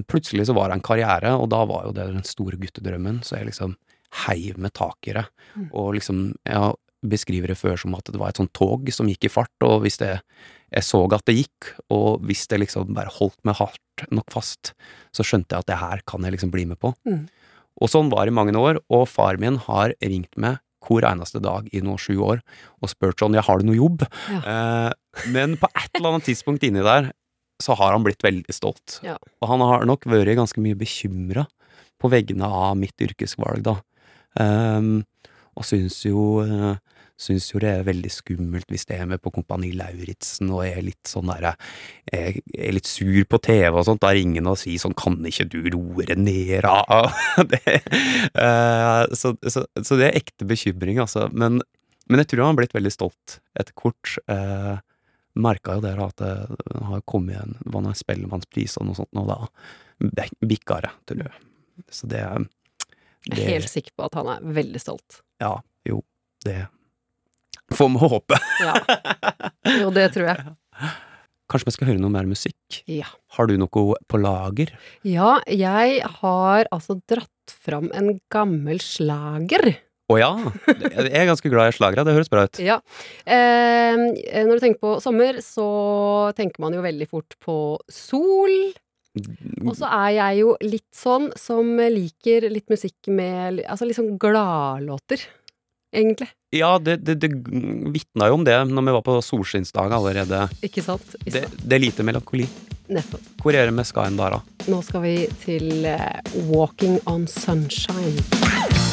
[SPEAKER 3] plutselig så var det en karriere, og da var jo det den store guttedrømmen, så jeg liksom heiv med tak i det.
[SPEAKER 2] Mm.
[SPEAKER 3] Og liksom, jeg beskriver det før som at det var et sånt tog som gikk i fart, og hvis det jeg så at det gikk, og hvis det liksom bare holdt meg hardt nok fast, så skjønte jeg at det her kan jeg liksom bli med på.
[SPEAKER 2] Mm.
[SPEAKER 3] Og sånn var det i mange år, og far min har ringt meg hver eneste dag i nå sju år og spurt sånn, ja, har du noe jobb? Eh, men på et eller annet tidspunkt inni der, så har han blitt veldig stolt.
[SPEAKER 2] Ja.
[SPEAKER 3] Og han har nok vært ganske mye bekymra på vegne av mitt yrkesvalg, da. Ehm, og syns jo eh, Syns jo det er veldig skummelt hvis det er med på Kompani Lauritzen og er litt sånn derre er, er litt sur på TV og sånt. Da ringer han og sier sånn 'Kan ikke du roe deg ned, da?' <laughs> eh, så, så, så det er ekte bekymring, altså. Men, men jeg tror han har blitt veldig stolt etter kort. Eh, Merka jo dere at det har kommet en Spellemannspris og noe sånt, og da bikka det, tror jeg. Så det,
[SPEAKER 6] Jeg er helt sikker på at han er veldig stolt.
[SPEAKER 3] Ja, jo, det får vi håpe.
[SPEAKER 6] Ja. Jo, det tror jeg. <laughs>
[SPEAKER 3] Kanskje vi skal høre noe mer musikk?
[SPEAKER 6] Ja.
[SPEAKER 3] Har du noe på lager?
[SPEAKER 6] Ja, jeg har altså dratt fram en gammel slager.
[SPEAKER 3] Å ja! Jeg er ganske glad i slagere, det høres bra ut.
[SPEAKER 6] Ja. Eh, når du tenker på sommer, så tenker man jo veldig fort på sol. Og så er jeg jo litt sånn som liker litt musikk med Altså litt sånn gladlåter, egentlig.
[SPEAKER 3] Ja, det, det, det vitna jo om det når vi var på solskinnsdag allerede.
[SPEAKER 6] Ikke sant? I
[SPEAKER 3] Det, det er lite melankoli.
[SPEAKER 6] Nettopp.
[SPEAKER 3] Hvor er det vi skal hen da, da?
[SPEAKER 6] Nå skal vi til eh, Walking on Sunshine.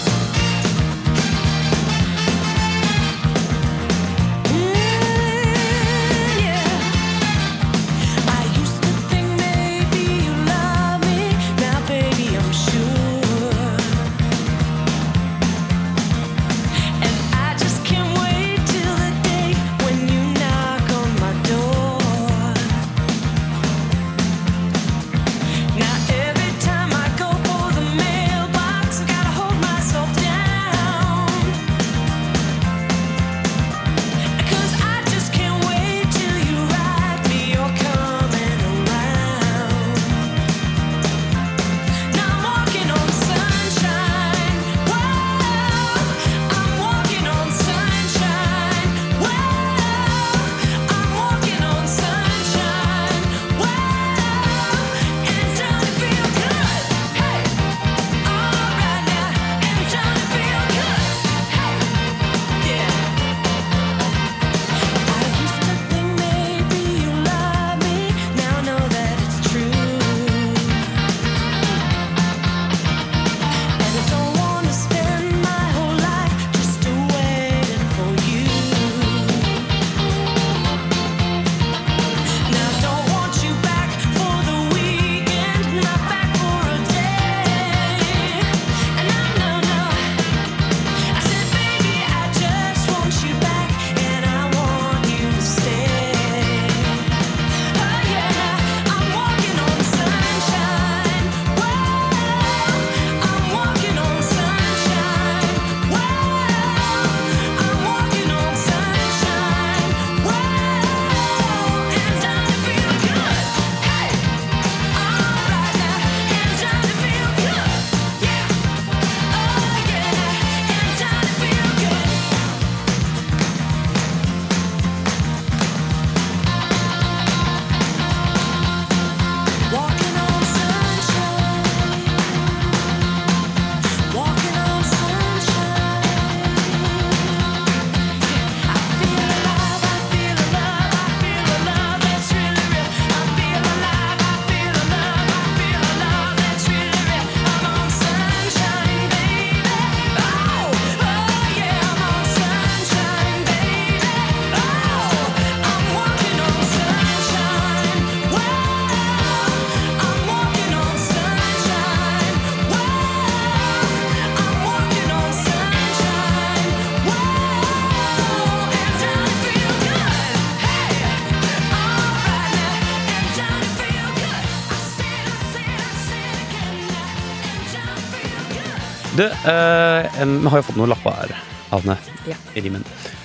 [SPEAKER 3] Vi har jo fått noen lapper her, Havne,
[SPEAKER 6] Ja.
[SPEAKER 3] I rimen.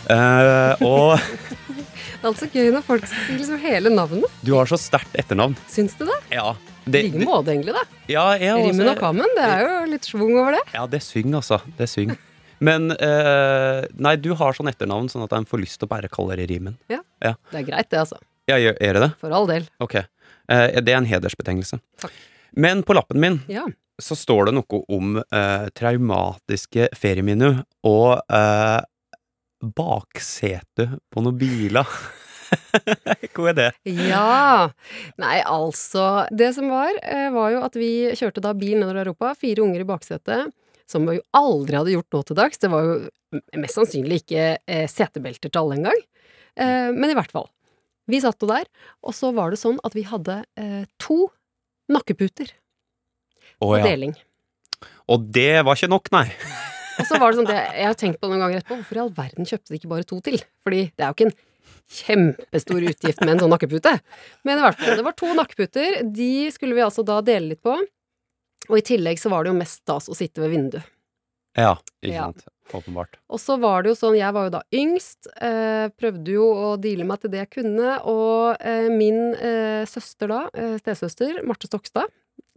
[SPEAKER 3] Uh, og <laughs>
[SPEAKER 6] Det er altså gøy når folk skal si liksom hele navnet.
[SPEAKER 3] du har så sterkt etternavn.
[SPEAKER 6] Syns du det?
[SPEAKER 3] Ja.
[SPEAKER 6] I
[SPEAKER 3] Det,
[SPEAKER 6] like
[SPEAKER 3] det,
[SPEAKER 6] måte, egentlig, da.
[SPEAKER 3] ja, jeg også-
[SPEAKER 6] Rimmen og kammen, det er jo litt schwung over det.
[SPEAKER 3] Ja, det syng, altså. Det synger. Men uh, Nei, du har sånn etternavn sånn at en får lyst til å bare kalle det Rimen.
[SPEAKER 6] Ja, Det er greit, det, altså.
[SPEAKER 3] Ja, gjør er det det?
[SPEAKER 6] For all del.
[SPEAKER 3] Ok. Uh, det er en hedersbetegnelse.
[SPEAKER 6] Takk.
[SPEAKER 3] Men på lappen min
[SPEAKER 6] Ja.
[SPEAKER 3] Så står det noe om eh, traumatiske ferieminner og eh, baksete på noen biler. Hvor er det?
[SPEAKER 6] Ja. Nei, altså Det som var, eh, var jo at vi kjørte da bil nedover Europa. Fire unger i baksetet.
[SPEAKER 2] som vi jo aldri hadde gjort nå til dags. Det var jo mest sannsynlig ikke eh, setebelter til alle engang. Eh, men i hvert fall. Vi satt jo der, og så var det sånn at vi hadde eh, to nakkeputer På
[SPEAKER 3] ja.
[SPEAKER 2] deling.
[SPEAKER 3] Og det var ikke nok, nei. <laughs>
[SPEAKER 2] Og så var det sånn, det, jeg har tenkt på noen ganger etterpå, hvorfor i all verden kjøpte de ikke bare to til? Fordi det er jo ikke en kjempestor utgift med en sånn nakkepute. Men i hvert fall, det var to nakkeputer. De skulle vi altså da dele litt på. Og i tillegg så var det jo mest stas å sitte ved vinduet.
[SPEAKER 3] Ja, ikke
[SPEAKER 2] Ja.
[SPEAKER 3] sant. Åpenbart.
[SPEAKER 2] Og så var det jo sånn, jeg var jo da yngst, eh, prøvde jo å deale meg til det jeg kunne, og eh, min eh, søster da, eh, stesøster, Marte Stokstad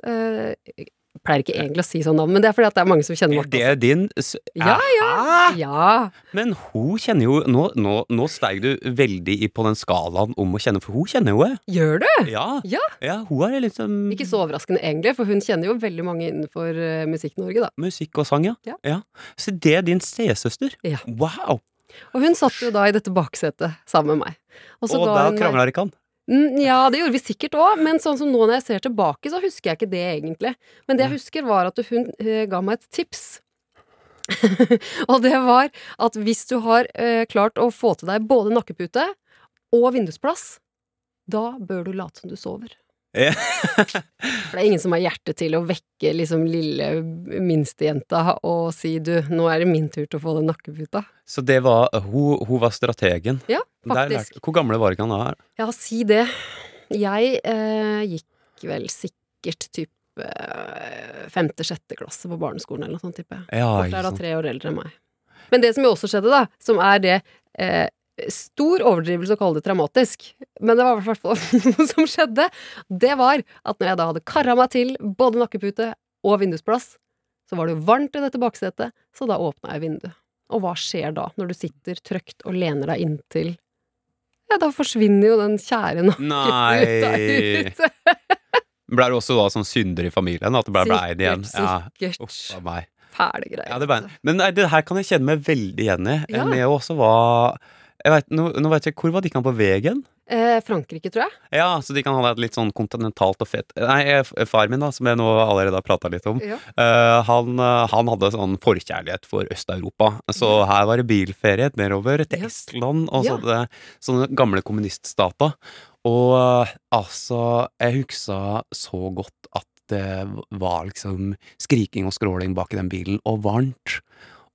[SPEAKER 2] Jeg pleier ikke egentlig å si sånn navn, men det er fordi at det er mange som kjenner Marte.
[SPEAKER 3] Det er din s-
[SPEAKER 2] Ja,
[SPEAKER 3] Hæ?
[SPEAKER 2] Ja,
[SPEAKER 3] Men hun kjenner jo Nå, nå, nå steig du veldig på den skalaen om å kjenne, for hun kjenner jo det.
[SPEAKER 2] gjør du?
[SPEAKER 3] Ja.
[SPEAKER 2] Ja.
[SPEAKER 3] hun er liksom
[SPEAKER 2] Ikke så overraskende egentlig, for hun kjenner jo veldig mange innenfor uh, Musikk-Norge, da.
[SPEAKER 3] Musikk og sang, ja.
[SPEAKER 2] Ja.
[SPEAKER 3] Så det er din stesøster?
[SPEAKER 2] Ja.
[SPEAKER 3] Wow!
[SPEAKER 2] Og hun satt jo da i dette baksetet sammen med meg.
[SPEAKER 3] Og,
[SPEAKER 2] så ga
[SPEAKER 3] da krangla ikke han?
[SPEAKER 2] Mm, Ja, det gjorde vi sikkert òg, men sånn som nå når jeg ser tilbake, så husker jeg ikke det egentlig. Men det jeg husker, var at hun eh, ga meg et tips. <laughs> og det var at hvis du har eh, klart å få til deg både nakkepute og vindusplass, da bør du late som du sover. For det er ingen som har hjerte til å vekke liksom lille minstejenta og si du, nå er det min tur til å få den nakkeputa.
[SPEAKER 3] Så det var Hun, hun var strategen?
[SPEAKER 2] Ja, faktisk.
[SPEAKER 3] hvor gamle var ikke han da?
[SPEAKER 2] Ja, si det. Jeg eh, gikk vel sikkert type eh, femte-sjette klasse på barneskolen eller noe sånt, tipper jeg.
[SPEAKER 3] Ja, ikke
[SPEAKER 2] er da tre år eldre enn meg. Men det som jo også skjedde, da, som er det eh, Stor overdrivelse å kalle det traumatisk, men det var i hvert fall <laughs> noe som skjedde. Det var at når jeg da hadde kara meg til både nakkepute og vindusplass, så var det jo varmt i dette baksetet, så da åpna jeg vinduet. Og hva skjer da, når du sitter trygt og lener deg inntil Ja, da forsvinner jo den kjære nakkeputa ut. <laughs>
[SPEAKER 3] Ble du også da sånn synder i familien? At det ble eid igjen?
[SPEAKER 2] Sikkert,
[SPEAKER 3] Ja.
[SPEAKER 2] sikkert.
[SPEAKER 3] Uff meg.
[SPEAKER 2] Fæle greier.
[SPEAKER 3] Ja, det ble, men nei, det her kan jeg kjenne meg veldig igjen i.
[SPEAKER 2] Ja.
[SPEAKER 3] med jeg også var vet, nå, nå vet jeg Hvor var de kan på veien?
[SPEAKER 2] Eh, Frankrike, tror jeg.
[SPEAKER 3] Ja, så de kan ha det litt sånn kontinentalt og fett Nei, eh, far min, da, som jeg nå allerede har prata litt om,
[SPEAKER 2] Ja.
[SPEAKER 3] eh, han, eh, han hadde sånn forkjærlighet for Øst-Europa. Så her var det bilferie nedover til
[SPEAKER 2] Ja.
[SPEAKER 3] Estland og
[SPEAKER 2] Ja.
[SPEAKER 3] sånne, gamle kommuniststater. Og eh, altså, jeg huksa så godt at det var liksom skriking og skråling bak i den bilen, og varmt.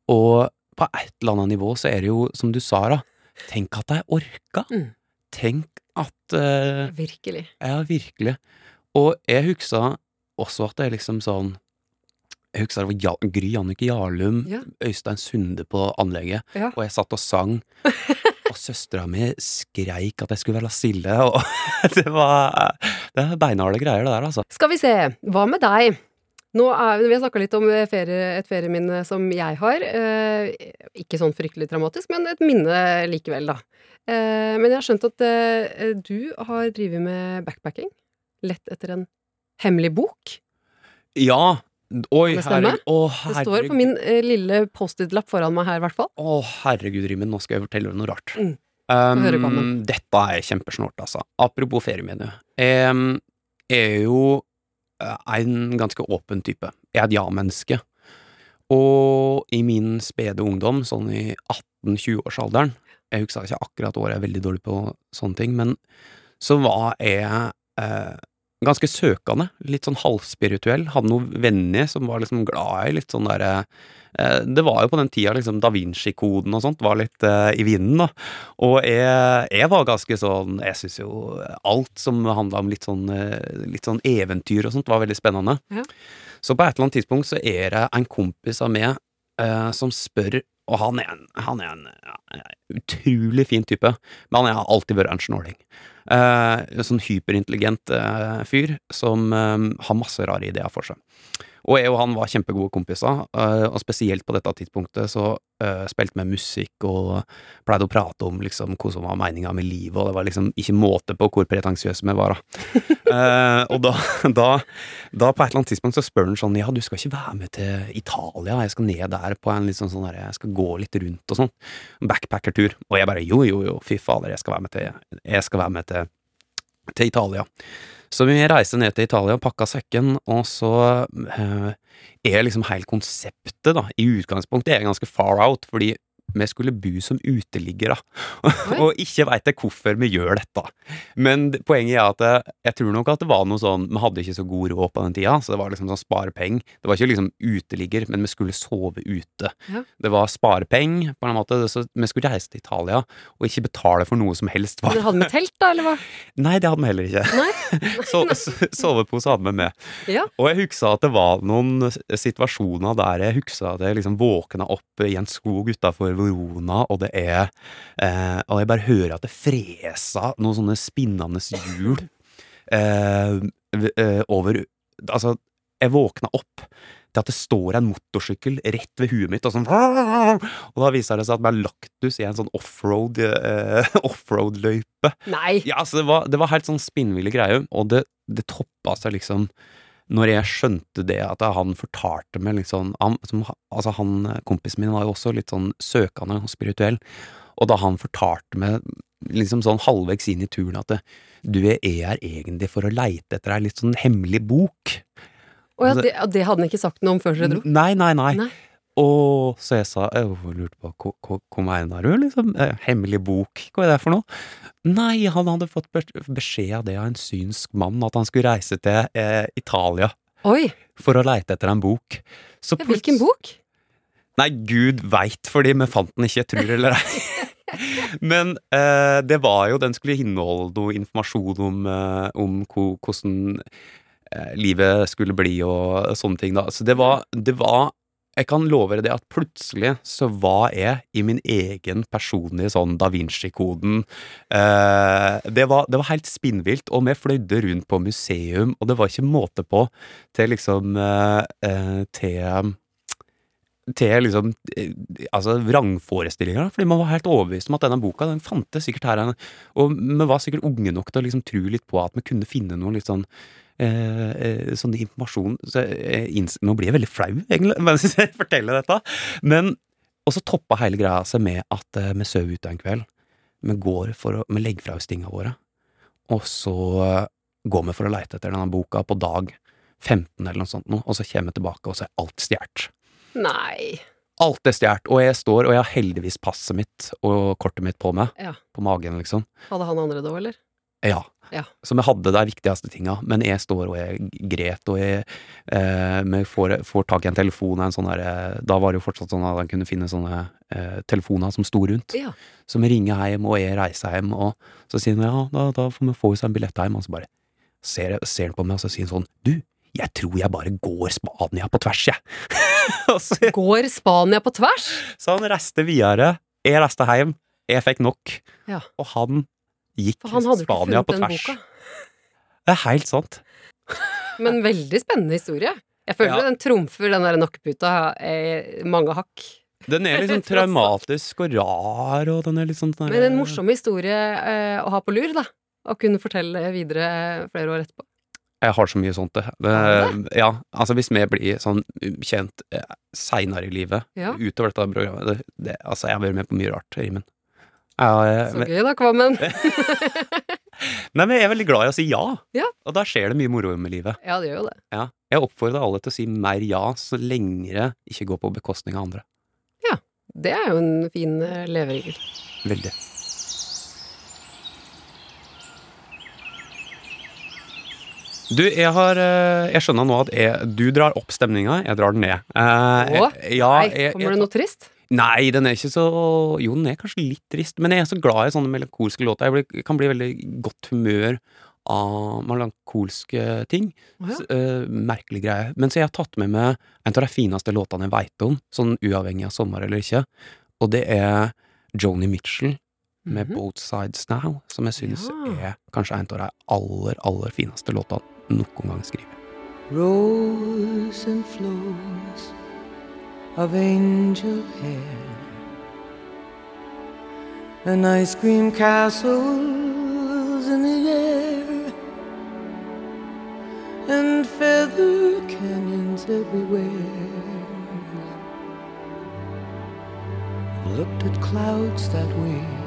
[SPEAKER 3] Og på et eller annet nivå så er det jo, som du sa, da, tenk at jeg orka.
[SPEAKER 2] Mm.
[SPEAKER 3] Tenk at uh,
[SPEAKER 2] Virkelig.
[SPEAKER 3] Ja, virkelig. Og jeg huska også at det er liksom sånn Jeg husker det var Gry Annike Jarlum,
[SPEAKER 2] Ja.
[SPEAKER 3] Øystein Sunde på anlegget,
[SPEAKER 2] Ja.
[SPEAKER 3] og jeg satt og sang. <laughs> og søstera mi skreik at jeg skulle være stille, og <laughs> det var Det er beinharde greier, det der, altså.
[SPEAKER 2] Skal vi se, hva med deg? Nå er, vi har snakka litt om eh, ferie, et ferieminne som jeg har. Eh, ikke sånn fryktelig dramatisk, men et minne likevel, da. Eh, men jeg har skjønt at eh, du har drevet med backpacking. Lett etter en hemmelig bok.
[SPEAKER 3] Ja! Oi, herregud.
[SPEAKER 2] Det står på min eh, lille Post-It-lapp foran meg her, i hvert fall.
[SPEAKER 3] Å, herregud, Rimen, nå skal jeg fortelle deg noe rart.
[SPEAKER 2] Mm.
[SPEAKER 3] Um, dette er kjempesnålt, altså. Apropos ferieminne. Jeg er jo en ganske åpen type. Jeg er et ja-menneske. Og i min spede ungdom, sånn i 18-20-årsalderen Jeg husker ikke akkurat året, jeg er veldig dårlig på sånne ting, men så var jeg eh, ganske søkende. Litt sånn halvspirituell. Hadde noen venner som var liksom glad i litt sånn derre eh, Det var jo på den tida liksom Da Vinci-koden og sånt var litt eh, i vinden, da. Og jeg, jeg var ganske sånn Jeg syns jo alt som handla om litt sånn, eh, litt sånn eventyr og sånt, var veldig spennende.
[SPEAKER 2] Ja.
[SPEAKER 3] Så på et eller annet tidspunkt så er det en kompis av meg eh, som spør og han er en, han er en ja, utrolig fin type, men han har alltid vært en snåling. Eh, sånn hyperintelligent eh, fyr som eh, har masse rare ideer for seg. Og jeg og han var kjempegode kompiser, eh, og spesielt på dette tidspunktet så eh, spilte vi musikk og pleide å prate om liksom hva som var meninga med livet, og det var liksom ikke måte på hvor pretensiøse vi var. da. <laughs> Eh, og da, da, da på et eller annet tidspunkt så spør han sånn ja, du skal ikke være med til Italia, jeg skal ned der på en litt sånn sånn der, jeg skal gå litt rundt og sånn, backpackertur. Og jeg bare jo, jo, jo, fy fader, jeg skal være med til, jeg skal være med til til Italia. Så vi reiste ned til Italia, pakka sekken, og så eh, er liksom hele konseptet, da, i utgangspunktet er ganske far out, fordi vi skulle bo som uteliggere, <laughs> og ikke veit jeg hvorfor vi gjør dette. Men poenget er at eh, jeg tror nok at det var noe sånn Vi hadde ikke så god råd på den tida, så det var liksom sånn sparepeng. Det var ikke liksom uteligger, men vi skulle sove ute.
[SPEAKER 2] Ja.
[SPEAKER 3] Det var sparepeng, på en måte, så vi skulle reise til Italia og ikke betale for noe som helst.
[SPEAKER 2] Var. Dere hadde med telt, da, eller hva? <laughs>
[SPEAKER 3] Nei, det hadde vi heller ikke. <laughs> So so- sovepose hadde vi med.
[SPEAKER 2] Ja.
[SPEAKER 3] Og jeg husker at det var noen situasjoner der jeg husker at jeg liksom våkna opp i en skog utafor Verona, og det er eh, Og jeg bare hører at det fresa noen sånne spinnende hjul eh, eh, over Altså, jeg våkna opp til at det står en motorsykkel rett ved huet mitt, og sånn Og da viser det seg at det er laktus i en sånn offroad eh, <laughs> offroad-løype.
[SPEAKER 2] Nei!
[SPEAKER 3] Ja, altså det var, det var helt sånn spinnville greier, og det, det toppa seg liksom når jeg skjønte det, at han fortalte meg liksom han, Altså, han kompisen min var jo også litt sånn søkende og spirituell, og da han fortalte meg liksom sånn halvveis inn i turen at du er her egentlig for å leite etter ei litt sånn hemmelig bok.
[SPEAKER 2] Og ja, det, det hadde han ikke sagt noe om før dere dro?
[SPEAKER 3] Nei, nei, nei.
[SPEAKER 2] Nei.
[SPEAKER 3] Og så jeg sa Jeg lurte på hva, mener du, liksom? Eh, Hemmelig bok, hva er det for noe? Nei, han hadde fått beskjed av det av en synsk mann, at han skulle reise til eh, Italia
[SPEAKER 2] Oi!
[SPEAKER 3] for å leite etter en bok. Så
[SPEAKER 2] Ja, hvilken bok?
[SPEAKER 3] Nei, gud veit, fordi vi fant den ikke, tror eller ei. <laughs> Men eh, det var jo Den skulle inneholde noe informasjon om, eh, om hvordan eh, livet skulle bli og sånne ting, da. Så det var, det var Jeg kan love deg det at plutselig så var jeg i min egen personlige sånn da Vinci-koden. Eh, det, det var helt spinnvilt, og vi fløyde rundt på museum, og det var ikke måte på til liksom eh, eh, til til liksom eh, altså vrangforestillinger, fordi man var helt overbevist om at denne boka den fantes sikkert her, og vi var sikkert unge nok til å liksom tro litt på at vi kunne finne noe litt sånn sånn informasjon så inns- Nå blir jeg veldig flau, egentlig, <laughs> mens jeg forteller dette, men Og så toppa hele greia seg med at eh, vi sover ute en kveld. Vi går for å Vi legger fra oss tinga våre, og så eh, går vi for å leite etter denne boka på dag 15 eller noe sånt, og så kommer vi tilbake, og så er alt stjålet.
[SPEAKER 2] Nei.
[SPEAKER 3] Alt er stjålet, og jeg står, og jeg har heldigvis passet mitt og kortet mitt på meg.
[SPEAKER 2] Ja.
[SPEAKER 3] På magen, liksom.
[SPEAKER 2] Hadde han andre da, eller?
[SPEAKER 3] Ja.
[SPEAKER 2] Ja.
[SPEAKER 3] Som jeg hadde de viktigste tinga, men jeg står og jeg gret, og jeg eh, får, får tak i en telefon en sånn der Da var det jo fortsatt sånn at en kunne finne sånne eh, telefoner som sto rundt.
[SPEAKER 2] Ja.
[SPEAKER 3] Vi ringer hjem, og jeg reiser hjem, og så sier han ja, da, da får vi få oss en billett hjem, og så bare ser, ser han på meg, og så sier han sånn du, jeg tror jeg bare går Spania på tvers, jeg. <laughs> altså,
[SPEAKER 2] Går Spania på tvers?
[SPEAKER 3] så han reiste videre, jeg reiste hjem, jeg fikk nok,
[SPEAKER 2] Ja.
[SPEAKER 3] og han gikk Spania på tvers. Det er helt sant.
[SPEAKER 2] Men veldig spennende historie. Jeg føler
[SPEAKER 3] Ja.
[SPEAKER 2] den trumfer den der nakkeputa eh, mange hakk.
[SPEAKER 3] Den er liksom <laughs> traumatisk og rar, og den er litt sånn sånn
[SPEAKER 2] Men en morsom historie eh, å ha på lur, da. Å kunne fortelle videre flere år etterpå.
[SPEAKER 3] Jeg har så mye sånt, det. det ja, altså hvis vi blir sånn kjent eh, seinere i livet,
[SPEAKER 2] Ja.
[SPEAKER 3] utover dette programmet det, det, Altså, jeg har vært med på mye rart, Rimen. Ja, jeg,
[SPEAKER 2] Så gøy da, Kvammen. <laughs>
[SPEAKER 3] nei, men jeg er veldig glad i å si ja,
[SPEAKER 2] Ja.
[SPEAKER 3] og da skjer det mye moro med livet.
[SPEAKER 2] Ja, det gjør jo det.
[SPEAKER 3] Ja. Jeg oppfordrer alle til å si mer ja, så lenge det ikke går på bekostning av andre. Ja.
[SPEAKER 2] Det er jo en fin eh, leveregel.
[SPEAKER 3] Veldig. Du, jeg har eh, Jeg skjønner nå at jeg, du drar opp stemninga, jeg drar den ned. Eh,
[SPEAKER 2] Å?
[SPEAKER 3] ja,
[SPEAKER 2] Nei, kommer det noe trist?
[SPEAKER 3] Nei, den er ikke så Jo, den er kanskje litt trist, men jeg er så glad i sånne melankolske låter. Jeg blir, kan bli veldig godt humør av melankolske ting.
[SPEAKER 2] Oh, ja.
[SPEAKER 3] Eh, merkelig greie. Men så jeg har tatt med meg en av de fineste låtene jeg veit om, sånn uavhengig av sommer eller ikke, og det er Joni Mitchell med
[SPEAKER 2] Mhm.
[SPEAKER 3] Both Sides Now, som jeg syns
[SPEAKER 2] Ja.
[SPEAKER 3] er kanskje en av de aller, aller fineste låtene noen gang skrevet.
[SPEAKER 7] Rose and flows of angel hair and ice cream castles in the air and feather canyons everywhere. Looked at clouds that way.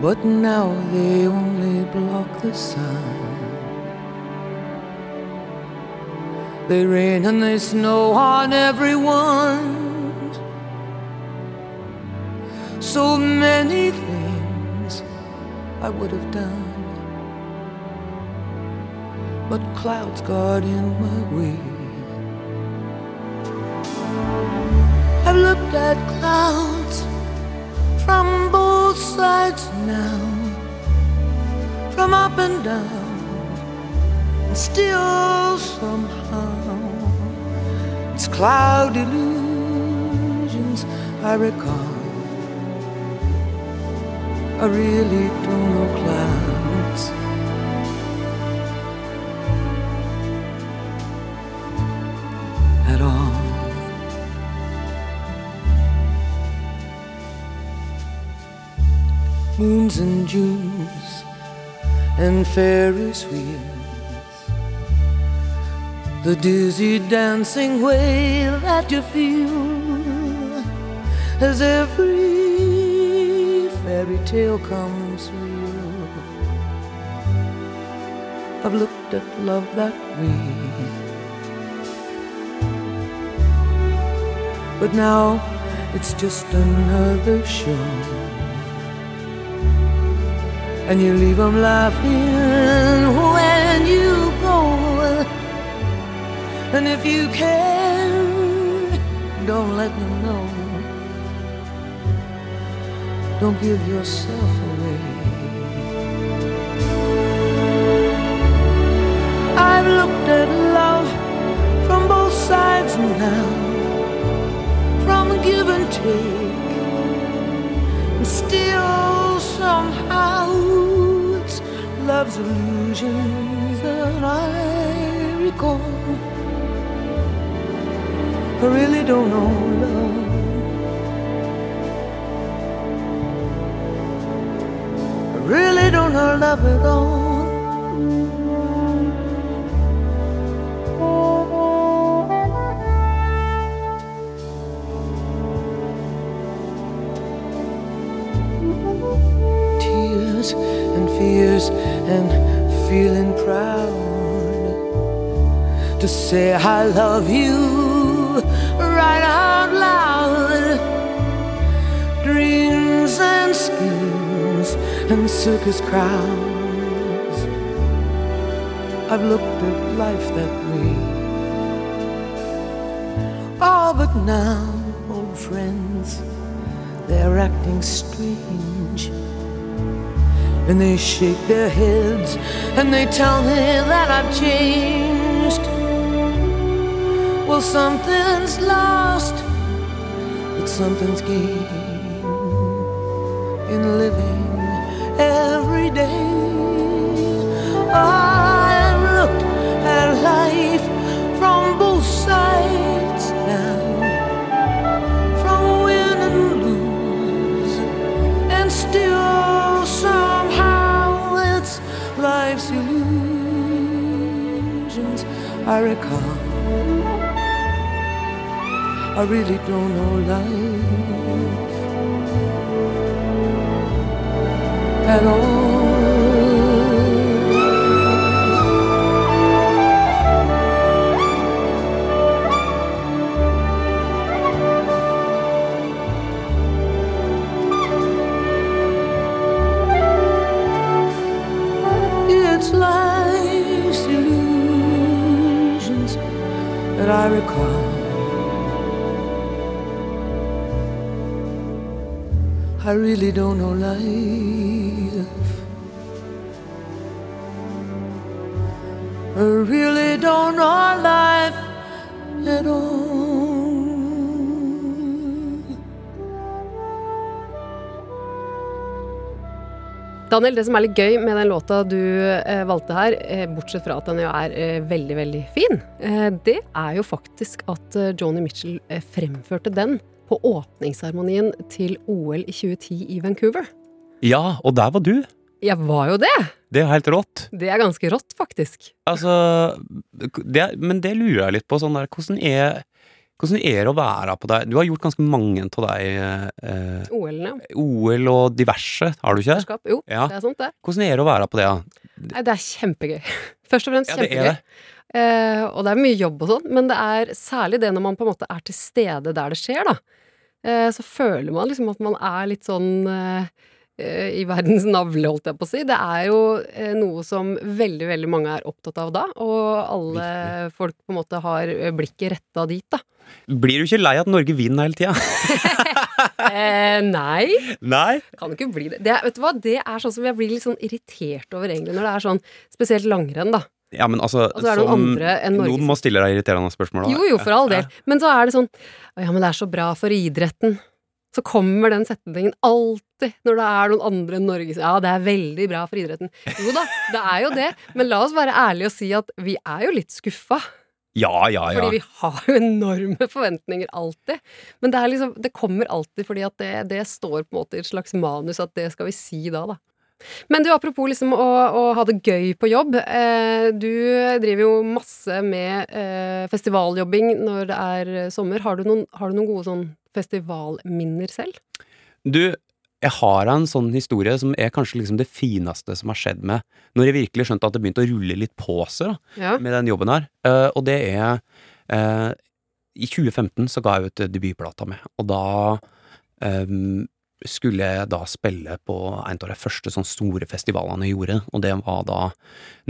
[SPEAKER 7] but now they only block the sun. They rain and they snow on everyone. So many things I would have done, but clouds got in my way. I've looked at clouds from both sides now, from up and down, and still somehow it's cloud illusions I recall. I really don't know clouds. At all. Moons and Junes and Ferris wheels. The dizzy dancing way that you feel as every fairy tale comes real. I've looked at love that way. But now it's just another show. And you leave 'em laughing when you. And if you can, don't let them know. Don't give yourself away. I've looked at love from both sides now, from give and take, and still somehow it's love's illusions that I recall. I really don't know love. I really don't know love at all. Tears and fears and feeling proud to say I love you and circus crowds. I've looked at life that way. Oh, but now, old friends, they're acting strange. And they shake their heads and they tell me that I've changed. Well, something's lost, but something's gained in living every day. I've looked at life from both sides now, from win and lose, and still somehow it's life's illusions I recall. I really don't know life It's life's illusions that I recall. I really don't know life. I really don't know life at all.
[SPEAKER 2] Daniel, det som er litt gøy med den låta du eh, valgte her, eh, bortsett fra at den jo er eh, veldig, veldig fin, eh, det er jo faktisk at eh, Joni Mitchell eh, fremførte den på åpningsseremonien til OL i 2010 i Vancouver.
[SPEAKER 3] Ja, og der var du!
[SPEAKER 2] Jeg var jo det!
[SPEAKER 3] Det er helt rått.
[SPEAKER 2] Det er ganske rått, faktisk.
[SPEAKER 3] Altså det, Men det lurer jeg litt på. Sånn der, hvordan er Hvordan er det å være på deg? Du har gjort ganske mange av deg eh,
[SPEAKER 2] OL-ene.
[SPEAKER 3] OL og diverse, har du ikke?
[SPEAKER 2] Mesterskap. Jo,
[SPEAKER 3] Ja.
[SPEAKER 2] det er sant, det.
[SPEAKER 3] Hvordan er det å være på det? da?
[SPEAKER 2] Nei, det er kjempegøy. <laughs> Først og fremst
[SPEAKER 3] Ja, det er
[SPEAKER 2] kjempegøy.
[SPEAKER 3] det.
[SPEAKER 2] Eh, og det er mye jobb og sånn, men det er særlig det når man på en måte er til stede der det skjer, da. Eh, så føler man liksom at man er litt sånn eh, i verdens navle, holdt jeg på å si. Det er jo eh, noe som veldig, veldig mange er opptatt av da, og alle folk på en måte har eh, blikket retta dit, da.
[SPEAKER 3] Blir du ikke lei at Norge vinner hele tida? <laughs> <laughs>
[SPEAKER 2] Eh, nei.
[SPEAKER 3] Nei?
[SPEAKER 2] Kan ikke bli det. det. Vet du hva, det er sånn som jeg blir litt sånn irritert over, egentlig, når det er sånn spesielt langrenn, da.
[SPEAKER 3] Ja, men altså,
[SPEAKER 2] altså er noen
[SPEAKER 3] Noen må stille deg irriterende spørsmål. da.
[SPEAKER 2] Jo, jo, for all del. Men så er det sånn ja, men det er så bra for idretten. Så kommer den setningen alltid når det er noen andre enn Norge som Ja, det er veldig bra for idretten. Jo da, det er jo det. Men la oss være ærlige og si at vi er jo litt skuffa.
[SPEAKER 3] Ja, ja, ja.
[SPEAKER 2] Fordi vi har jo enorme forventninger alltid. Men det, er liksom, det kommer alltid fordi at det, det står på en måte i et slags manus at det skal vi si da, da. Men du, apropos liksom å, å ha det gøy på jobb. Eh, du driver jo masse med eh, festivaljobbing når det er sommer. Har du noen, har du noen gode sånn festivalminner selv?
[SPEAKER 3] Du, jeg har en sånn historie som er kanskje liksom det fineste som har skjedd med Når jeg virkelig skjønte at det begynte å rulle litt på seg da,
[SPEAKER 2] Ja.
[SPEAKER 3] med den jobben her. Uh, og det er uh, I 2015 så ga jeg ut debutplata mi, og da um, skulle jeg da spille på en av de første sånn store festivalene jeg gjorde, og det var da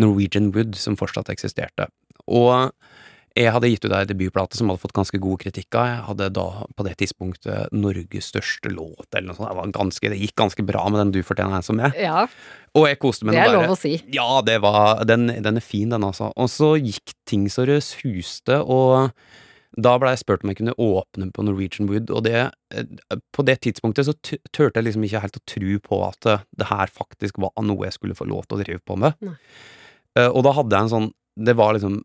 [SPEAKER 3] Norwegian Wood, som fortsatt eksisterte. Og jeg hadde gitt ut ei debutplate som hadde fått ganske gode kritikker. Jeg hadde da på det tidspunktet Norges største låt, eller noe sånt. Det, var ganske, det gikk ganske bra med den Du fortjener en som jeg.
[SPEAKER 2] ja,
[SPEAKER 3] Og jeg koste meg
[SPEAKER 2] det er
[SPEAKER 3] bare.
[SPEAKER 2] lov å si.
[SPEAKER 3] Ja, det var Den, den er fin, den, altså. Og så gikk ting så det suste, og da ble jeg spurt om jeg kunne åpne på Norwegian Wood, og det eh, På det tidspunktet så turte jeg liksom ikke helt å tro på at eh, det her faktisk var noe jeg skulle få lov til å drive på med.
[SPEAKER 2] Nei.
[SPEAKER 3] Eh, Og da hadde jeg en sånn Det var liksom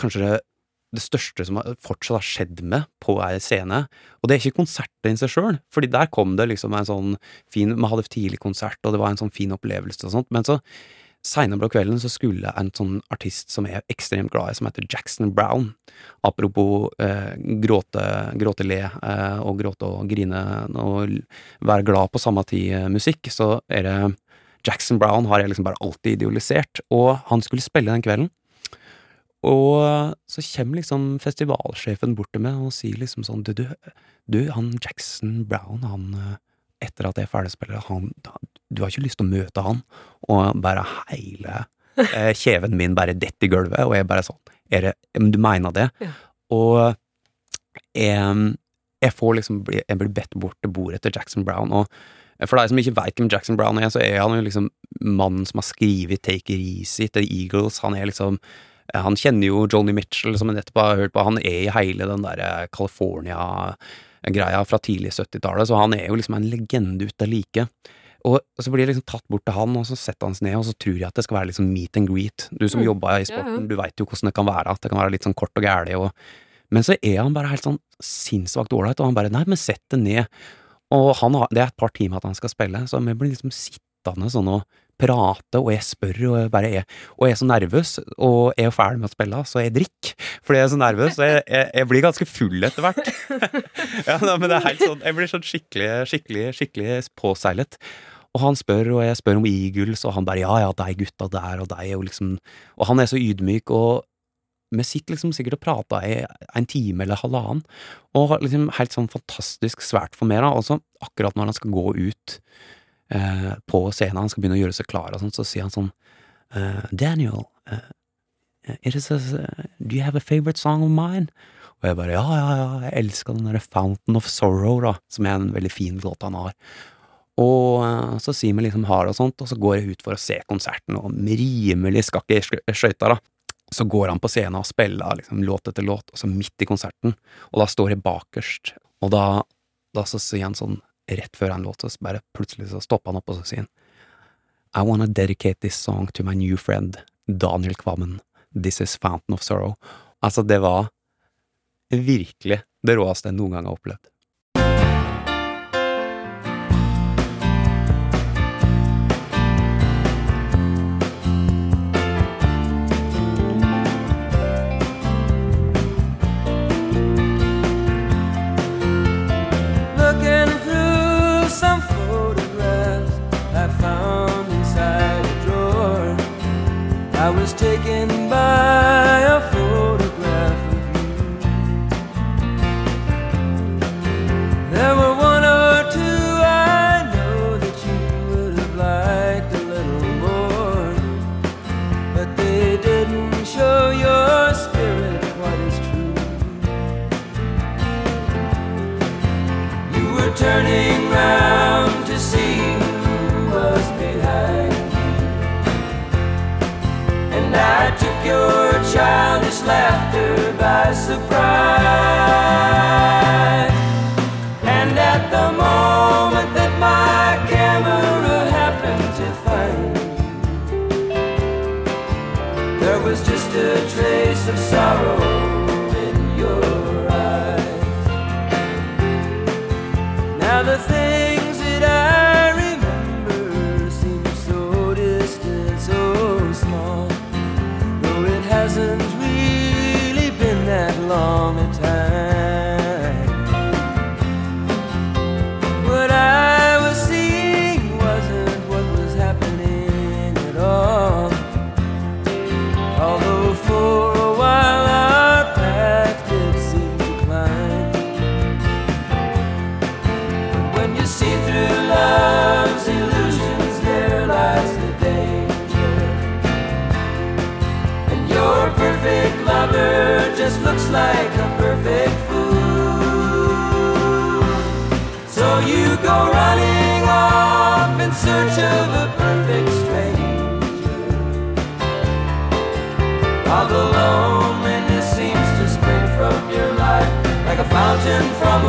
[SPEAKER 3] kanskje det, største som fortsatt har skjedd med på ei scene. Og det er ikke konserten i seg sjøl, fordi der kom det liksom en sånn fin Vi hadde tidlig konsert, og det var en sånn fin opplevelse og sånt, men så Seinere på kvelden så skulle en sånn artist som jeg er ekstremt glad i, som heter Jackson Brown Apropos eh, gråte, gråte, le eh, og gråte og grine og være glad på samme tid eh, så er det Jackson Brown har jeg liksom bare alltid idealisert, og han skulle spille den kvelden. Og så kommer liksom festivalsjefen bort til meg og sier liksom sånn Du, du, du han Jackson Brown, han eh, Etter at jeg er ferdigspiller, han Du har ikke lyst til å møte han? Og bare hele eh, kjeven min bare detter i gulvet, og jeg bare sånn er det, Men du mener det?
[SPEAKER 2] Ja.
[SPEAKER 3] Og jeg, jeg får liksom Jeg blir bedt bort til bordet til Jackson Brown, og for deg som ikke veit hvem Jackson Brown er, så er han jo liksom mannen som har skrevet Take It Easy til Eagles. Han er liksom Han kjenner jo Johnny Mitchell, som jeg nettopp har hørt på. Han er i hele den derre California-greia fra tidlig 70-tallet, så han er jo liksom en legende uten like. Og så blir jeg liksom tatt bort til han, og så setter han seg ned, og så tror jeg at det skal være liksom meet and greet. Du som
[SPEAKER 2] Mm.
[SPEAKER 3] jobba i
[SPEAKER 2] Ja,
[SPEAKER 3] sporten,
[SPEAKER 2] ja.
[SPEAKER 3] du veit jo hvordan det kan være, at det kan være litt sånn kort og gæli, og Men så er han bare helt sånn sinnssvakt ålreit, og han bare Nei, men sett det ned. Og han har, det er et par timer at han skal spille, så vi blir liksom sittende sånn og prate, og jeg spør, og jeg bare er Og jeg er så nervøs, og jeg er ferdig med å spille, så jeg drikker. Fordi jeg er så nervøs, så jeg, jeg, jeg blir ganske full etter hvert. <laughs> ja, da, men det er helt sånn Jeg blir sånn skikkelig, skikkelig, skikkelig påseilet. Og han spør, og jeg spør om Eagles, og han bare ja, ja, de gutta der, og de og liksom Og han er så ydmyk, og vi sitter liksom sikkert og prater i en time eller halvannen, og liksom helt sånn fantastisk svært for meg, da. Og så akkurat når han skal gå ut eh, på scenen, han skal begynne å gjøre seg klar og sånt, så sier han sånn uh, Daniel, uh, it is a, do you have a favorite song of mine? Og jeg bare ja, ja, ja, jeg elsker den derre Fountain of Sorrow, da, som er en veldig fin låt han har. Og så sier vi liksom ha og sånt, og så går jeg ut for å se konserten, og rimelig skakk i skøyta, da. Så går han på scenen og spiller liksom låt etter låt, og så midt i konserten, og da står jeg bakerst, og da, da så sier han sånn, rett før en låt, så bare plutselig så stopper han opp, og så sier han I wanna dedicate this song to my new friend, Daniel Kvammen. This is Fountain of Sorrow. Altså, det var virkelig det råeste jeg noen gang har opplevd.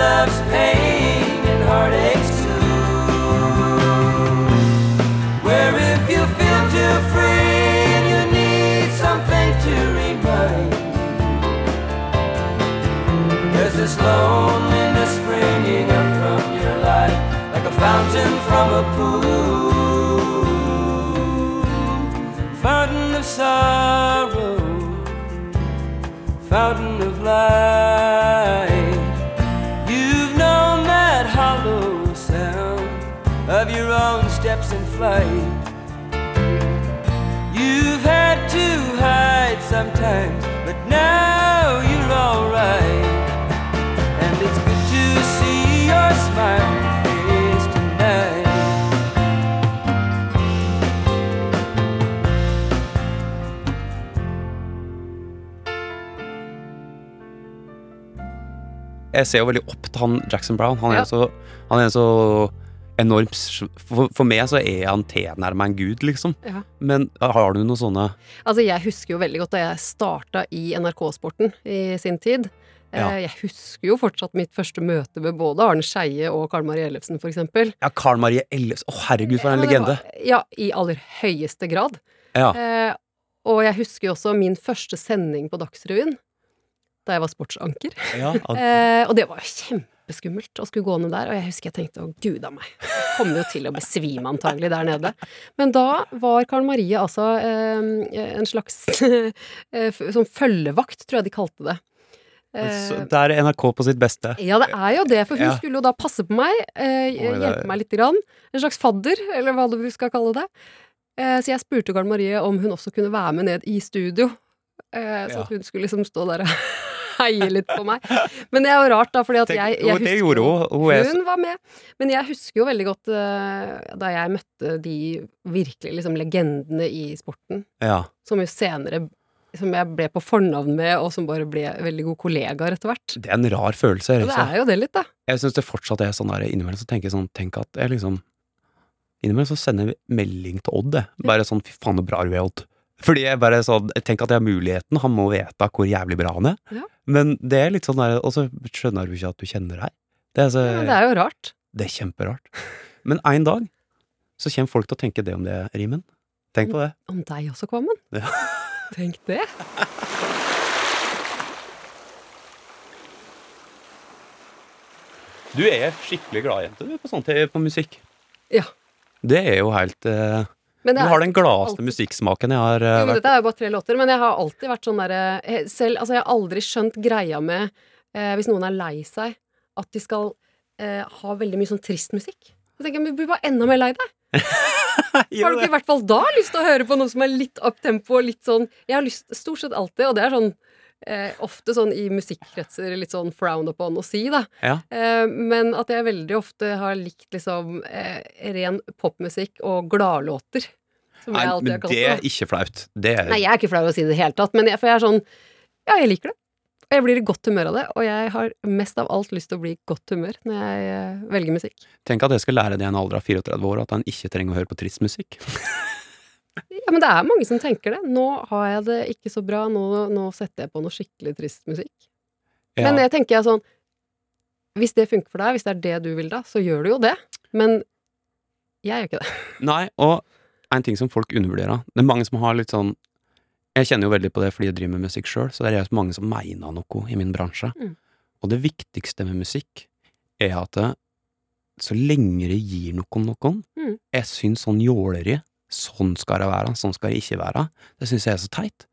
[SPEAKER 8] love's pain and heartaches too. Where if you feel too free and you need something to remind there's this loneliness springing up from your life like a fountain from a pool. Fountain of sorrow, fountain of life. flight. You've had to hide sometimes, but now you're alright. And it's good to see your smile face tonight.
[SPEAKER 3] Jeg ser jo veldig opp til han Jackson Brown. Han er
[SPEAKER 2] ja.
[SPEAKER 3] så, han er så enormt for, for, meg så er han tilnærma en gud, liksom.
[SPEAKER 2] Ja.
[SPEAKER 3] Men eh, har du noen sånne
[SPEAKER 2] Altså, jeg husker jo veldig godt da jeg starta i NRK-sporten i sin tid.
[SPEAKER 3] Ja.
[SPEAKER 2] Eh, jeg husker jo fortsatt mitt første møte med både Arne Skeie og Karl Marie Ellefsen, for eksempel.
[SPEAKER 3] Ja, Karl Marie Ellefsen. Å, oh, herregud, for en
[SPEAKER 2] ja,
[SPEAKER 3] legende.
[SPEAKER 2] Var, ja, i aller høyeste grad.
[SPEAKER 3] Ja.
[SPEAKER 2] Eh, og jeg husker jo også min første sending på Dagsrevyen, da jeg var sportsanker.
[SPEAKER 3] Ja, <laughs>
[SPEAKER 2] eh, og det var kjempe kjempeskummelt å skulle gå ned der. Og jeg husker jeg tenkte å gud a meg, jeg kommer jo til å besvime antagelig der nede. Men da var Karen Marie altså eh, en slags <laughs> eh, sånn følgevakt, tror jeg de kalte det. Eh,
[SPEAKER 3] Det er NRK på sitt beste.
[SPEAKER 2] ja, det er jo det, for hun
[SPEAKER 3] Ja.
[SPEAKER 2] skulle jo da passe på meg, eh, hjelpe meg lite grann. En slags fadder, eller hva du skal kalle det. Eh, så jeg spurte Karl-Marie om hun også kunne være med ned i studio. Eh, så
[SPEAKER 3] Ja.
[SPEAKER 2] at hun skulle liksom stå der og heie litt på meg. Men det er jo rart, da, fordi at jeg, jeg, husker,
[SPEAKER 3] det
[SPEAKER 2] gjorde
[SPEAKER 3] hun. Hun
[SPEAKER 2] var med. Men jeg husker jo veldig godt uh, da jeg møtte de virkelig liksom legendene i sporten,
[SPEAKER 3] Ja.
[SPEAKER 2] som jo senere som jeg ble på fornavn med, og som bare ble veldig gode kollegaer etter hvert.
[SPEAKER 3] Det er en rar følelse.
[SPEAKER 2] Og det er jo det litt, da.
[SPEAKER 3] Jeg syns det fortsatt er sånn der innimellom så tenker jeg sånn Tenk at jeg liksom Innimellom så sender jeg melding til Odd, jeg. Bare sånn fy faen så bra du er, Odd. Fordi jeg bare sånn Tenk at jeg har muligheten, han må vite hvor jævlig bra han er.
[SPEAKER 2] Ja.
[SPEAKER 3] Men det er litt sånn der Og så skjønner du ikke at du kjenner deg. Det er, så,
[SPEAKER 2] Ja, men det er jo rart.
[SPEAKER 3] det er kjemperart. Men en dag så kommer folk til å tenke det om det, Rimen. Tenk på det.
[SPEAKER 2] Om deg også, Kvammen.
[SPEAKER 3] Ja. <laughs>
[SPEAKER 2] Tenk det.
[SPEAKER 3] Du er skikkelig glad jente, du, på, sånt, på musikk.
[SPEAKER 2] Ja.
[SPEAKER 3] Det er jo helt eh,
[SPEAKER 2] Men
[SPEAKER 3] Du
[SPEAKER 2] er-
[SPEAKER 3] har den gladeste musikksmaken jeg har uh,
[SPEAKER 2] Jo, dette er jo bare tre låter, men jeg har alltid vært sånn derre eh, Selv Altså, jeg har aldri skjønt greia med eh, Hvis noen er lei seg, at de skal eh, ha veldig mye sånn trist musikk. Så tenker jeg, men du blir bare enda mer lei deg. <laughs> Har du ikke i hvert fall da lyst til å høre på noe som er litt up tempo og litt sånn Jeg har lyst stort sett alltid, og det er sånn eh, ofte sånn i musikkretser litt sånn frowned upon å si, da.
[SPEAKER 3] Ja.
[SPEAKER 2] Eh, men at jeg veldig ofte har likt liksom eh, ren popmusikk og gladlåter. Som
[SPEAKER 3] Nei,
[SPEAKER 2] jeg alltid
[SPEAKER 3] men
[SPEAKER 2] har kalt
[SPEAKER 3] det
[SPEAKER 2] det.
[SPEAKER 3] er ikke flaut. Det er
[SPEAKER 2] Nei, jeg er ikke flau å si det i det hele tatt, men jeg, for jeg er sånn Ja, jeg liker det. Og jeg blir i godt humør av det, og jeg har mest av alt lyst til å bli i godt humør når jeg eh, velger musikk.
[SPEAKER 3] Tenk at jeg skal lære det i en alder av 34 år, at han ikke trenger å høre på trist musikk. <laughs>
[SPEAKER 2] Ja, men det er mange som tenker det. Nå har jeg det ikke så bra, nå, nå setter jeg på noe skikkelig trist musikk.
[SPEAKER 3] Ja.
[SPEAKER 2] Men det tenker jeg sånn Hvis det funker for deg, hvis det er det du vil da, så gjør du jo det. Men jeg gjør ikke det. <laughs>
[SPEAKER 3] Nei, og en ting som folk undervurderer Det er mange som har litt sånn Jeg kjenner jo veldig på det fordi jeg driver med musikk sjøl, så det er mange som mener noe i min bransje.
[SPEAKER 2] Mm.
[SPEAKER 3] Og det viktigste med musikk er at det, så lenge det gir noen noen
[SPEAKER 2] Mm.
[SPEAKER 3] Jeg syns sånn jåleri Sånn skal det være, sånn skal det ikke være. Det synes jeg er så teit.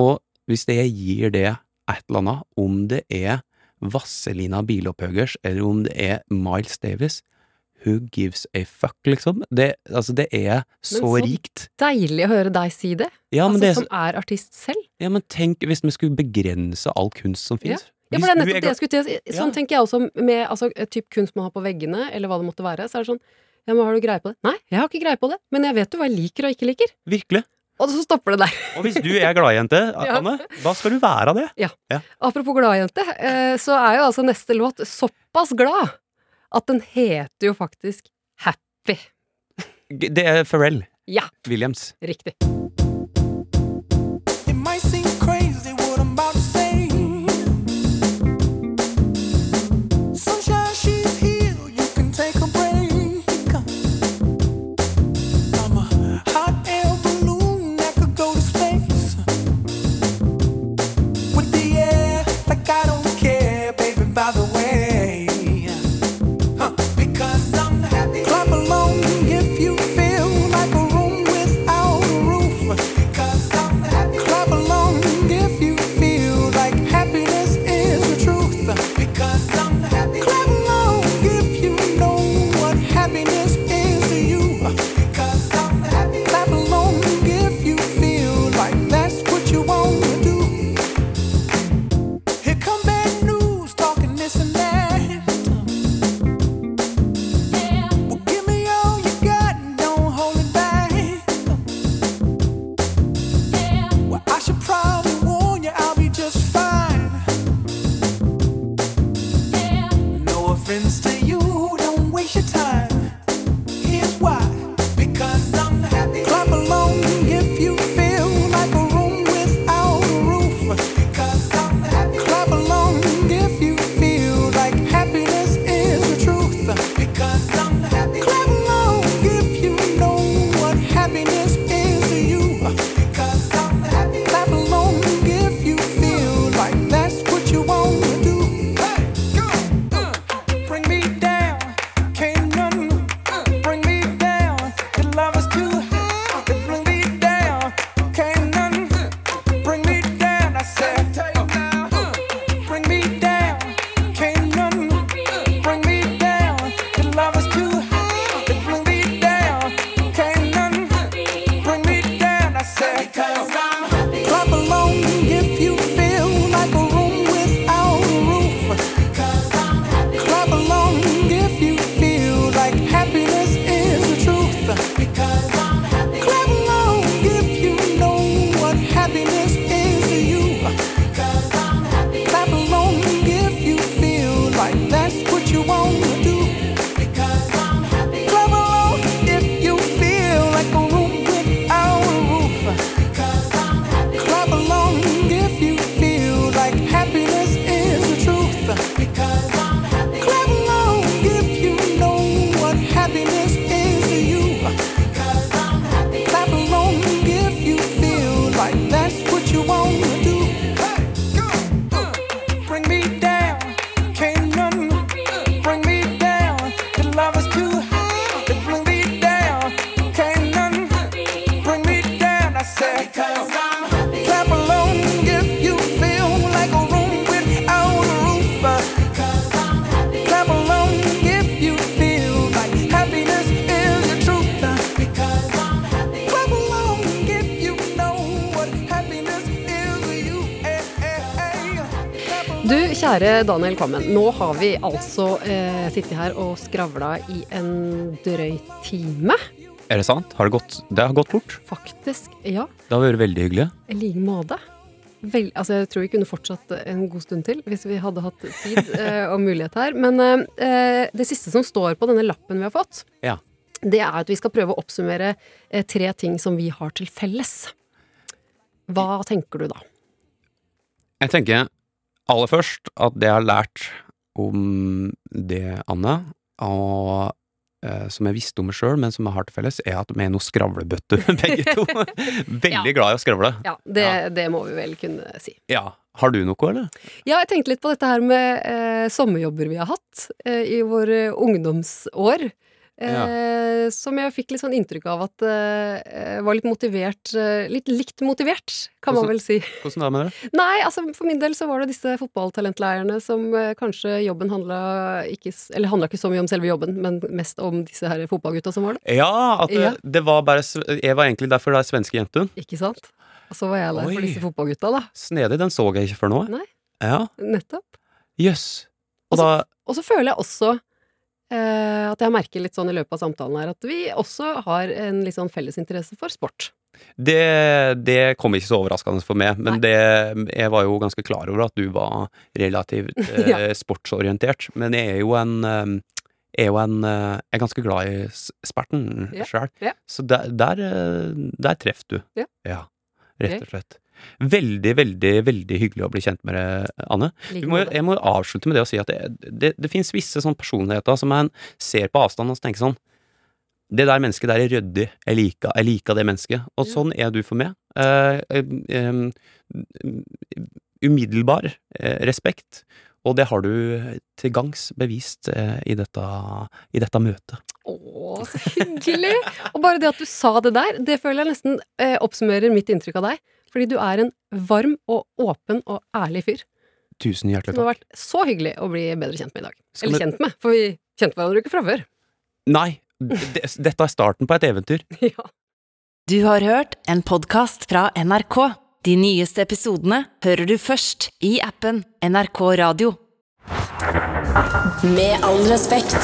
[SPEAKER 3] Og hvis det gir det et eller annet, om det er Vasselina Bilopphøggers, eller om det er Miles Davis, who gives a fuck, liksom? Det, altså, det er så,
[SPEAKER 2] så
[SPEAKER 3] rikt.
[SPEAKER 2] Deilig å høre deg si det.
[SPEAKER 3] Ja men,
[SPEAKER 2] altså,
[SPEAKER 3] det, er
[SPEAKER 2] som er artist selv.
[SPEAKER 3] ja, men tenk hvis vi skulle begrense all kunst som finnes.
[SPEAKER 2] Ja,
[SPEAKER 3] ja
[SPEAKER 2] for det er nettopp det jeg skulle til å si. Sånn
[SPEAKER 3] Ja.
[SPEAKER 2] tenker jeg også med altså, typ kunst man har på veggene, eller hva det måtte være. Så er det sånn Ja, men har du greie på det? Nei, jeg har ikke greie på det, men jeg vet jo hva jeg liker og ikke liker.
[SPEAKER 3] Virkelig.
[SPEAKER 2] Og så stopper det der.
[SPEAKER 3] Og hvis du er gladjente, <laughs>
[SPEAKER 2] Ja.
[SPEAKER 3] Anne, da skal du være det.
[SPEAKER 2] Ja Apropos gladjente, eh, så er jo altså neste låt såpass glad at den heter jo faktisk Happy.
[SPEAKER 3] Det er Pharrell
[SPEAKER 2] Ja,
[SPEAKER 3] Williams.
[SPEAKER 2] riktig. Kjære Daniel Kvammen. Nå har vi altså eh, sittet her og skravla i en drøy time.
[SPEAKER 3] Er det sant? Har det gått Det har gått fort.
[SPEAKER 2] Faktisk. Ja,
[SPEAKER 3] Det har vært veldig hyggelig.
[SPEAKER 2] i like måte. Vel, altså jeg tror vi kunne fortsatt en god stund til hvis vi hadde hatt tid <laughs> eh, og mulighet her. Men eh, det siste som står på denne lappen vi har fått,
[SPEAKER 3] Ja.
[SPEAKER 2] det er at vi skal prøve å oppsummere eh, tre ting som vi har til felles. Hva tenker du da?
[SPEAKER 3] Jeg tenker aller først at det jeg har lært om det, Anne, og eh, som jeg visste om meg sjøl, men som jeg har til felles, er at vi er noen skravlebøtter, <laughs> begge to. <laughs> Veldig
[SPEAKER 2] Ja.
[SPEAKER 3] glad i å skravle.
[SPEAKER 2] Ja, det,
[SPEAKER 3] Ja.
[SPEAKER 2] det må vi vel kunne si.
[SPEAKER 3] Ja. Har du noe, eller?
[SPEAKER 2] Ja, jeg tenkte litt på dette her med eh, sommerjobber vi har hatt eh, i våre ungdomsår. Eh, Som jeg fikk litt sånn inntrykk av at eh, var litt motivert eh, Litt likt motivert, kan man vel si.
[SPEAKER 3] Hvordan da, det med det?
[SPEAKER 2] Nei, altså for min del så var det disse fotballtalentleirene som eh, kanskje jobben handla ikke Eller handla ikke så mye om selve jobben, men mest om disse her fotballgutta som var det.
[SPEAKER 3] Ja, at det,
[SPEAKER 2] Ja.
[SPEAKER 3] det var bare Jeg var egentlig der for er svenske jentun.
[SPEAKER 2] Ikke sant? Og så var jeg der for disse fotballgutta, da.
[SPEAKER 3] Snedig, den så jeg ikke før nå.
[SPEAKER 2] Nei.
[SPEAKER 3] Ja,
[SPEAKER 2] Nettopp.
[SPEAKER 3] jøss. Og
[SPEAKER 2] Og Og så føler jeg også eh, at jeg merker litt sånn i løpet av samtalen her at vi også har en litt sånn fellesinteresse for sport.
[SPEAKER 3] Det, det kom ikke så overraskende for meg, men det, jeg var jo ganske klar over at du var relativt <laughs> eh,
[SPEAKER 2] Ja.
[SPEAKER 3] sportsorientert. Men jeg er jo en eh, er jo en eh, Jeg er ganske glad i sperten
[SPEAKER 2] Ja,
[SPEAKER 3] sjøl.
[SPEAKER 2] ja.
[SPEAKER 3] Så der, der, eh, der treffer du.
[SPEAKER 2] Ja.
[SPEAKER 3] rett og slett. Veldig, veldig veldig hyggelig å bli kjent med deg, Anne. Må, jeg må avslutte med det å si at det, det, det fins visse sånne personligheter som man ser på avstand og tenker sånn Det der mennesket der er ryddig. Jeg liker, jeg liker det mennesket. Og
[SPEAKER 2] Ja.
[SPEAKER 3] sånn er du for meg. Eh, eh, umiddelbar eh, respekt. Og det har du til gangs bevist eh, i, dette, i dette møtet.
[SPEAKER 2] Å, så hyggelig! Og bare det at du sa det der, det føler jeg nesten eh, oppsummerer mitt inntrykk av deg. Fordi du er en varm og åpen og ærlig fyr.
[SPEAKER 3] Tusen hjertelig
[SPEAKER 2] Som det har vært så hyggelig å bli bedre kjent med i dag.
[SPEAKER 3] Skal
[SPEAKER 2] Eller
[SPEAKER 3] vi-
[SPEAKER 2] kjent med, for vi kjente hverandre ikke fra før.
[SPEAKER 3] Nei, det, dette er starten på et eventyr. <laughs>
[SPEAKER 2] ja.
[SPEAKER 1] Du har hørt en podkast fra NRK. De nyeste episodene hører du først i appen NRK Radio.
[SPEAKER 6] Med all respekt.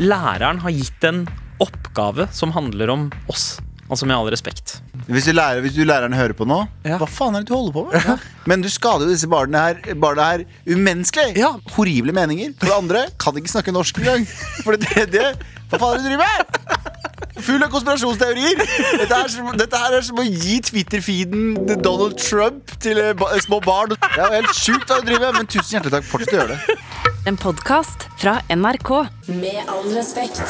[SPEAKER 9] Læreren har gitt en oppgave som handler om oss. Altså med all respekt.
[SPEAKER 10] Hvis du, lærer, hvis du læreren hører på nå,
[SPEAKER 9] Ja.
[SPEAKER 10] hva faen er det du holder på med? Men du skader jo disse barna her, barna her umenneskelig.
[SPEAKER 9] Ja.
[SPEAKER 10] Horrible meninger. For det andre kan ikke snakke norsk engang. For det tredje Hva faen er det du driver med? Full av konspirasjonsteorier. Dette, er som, dette her er som å gi Twitter-feeden Donald Trump til eh, ba små barn. Det er jo helt sjukt hva du driver med, men tusen hjertelig takk. Fortsett å gjøre det.
[SPEAKER 1] En podkast fra NRK.
[SPEAKER 6] Med all respekt.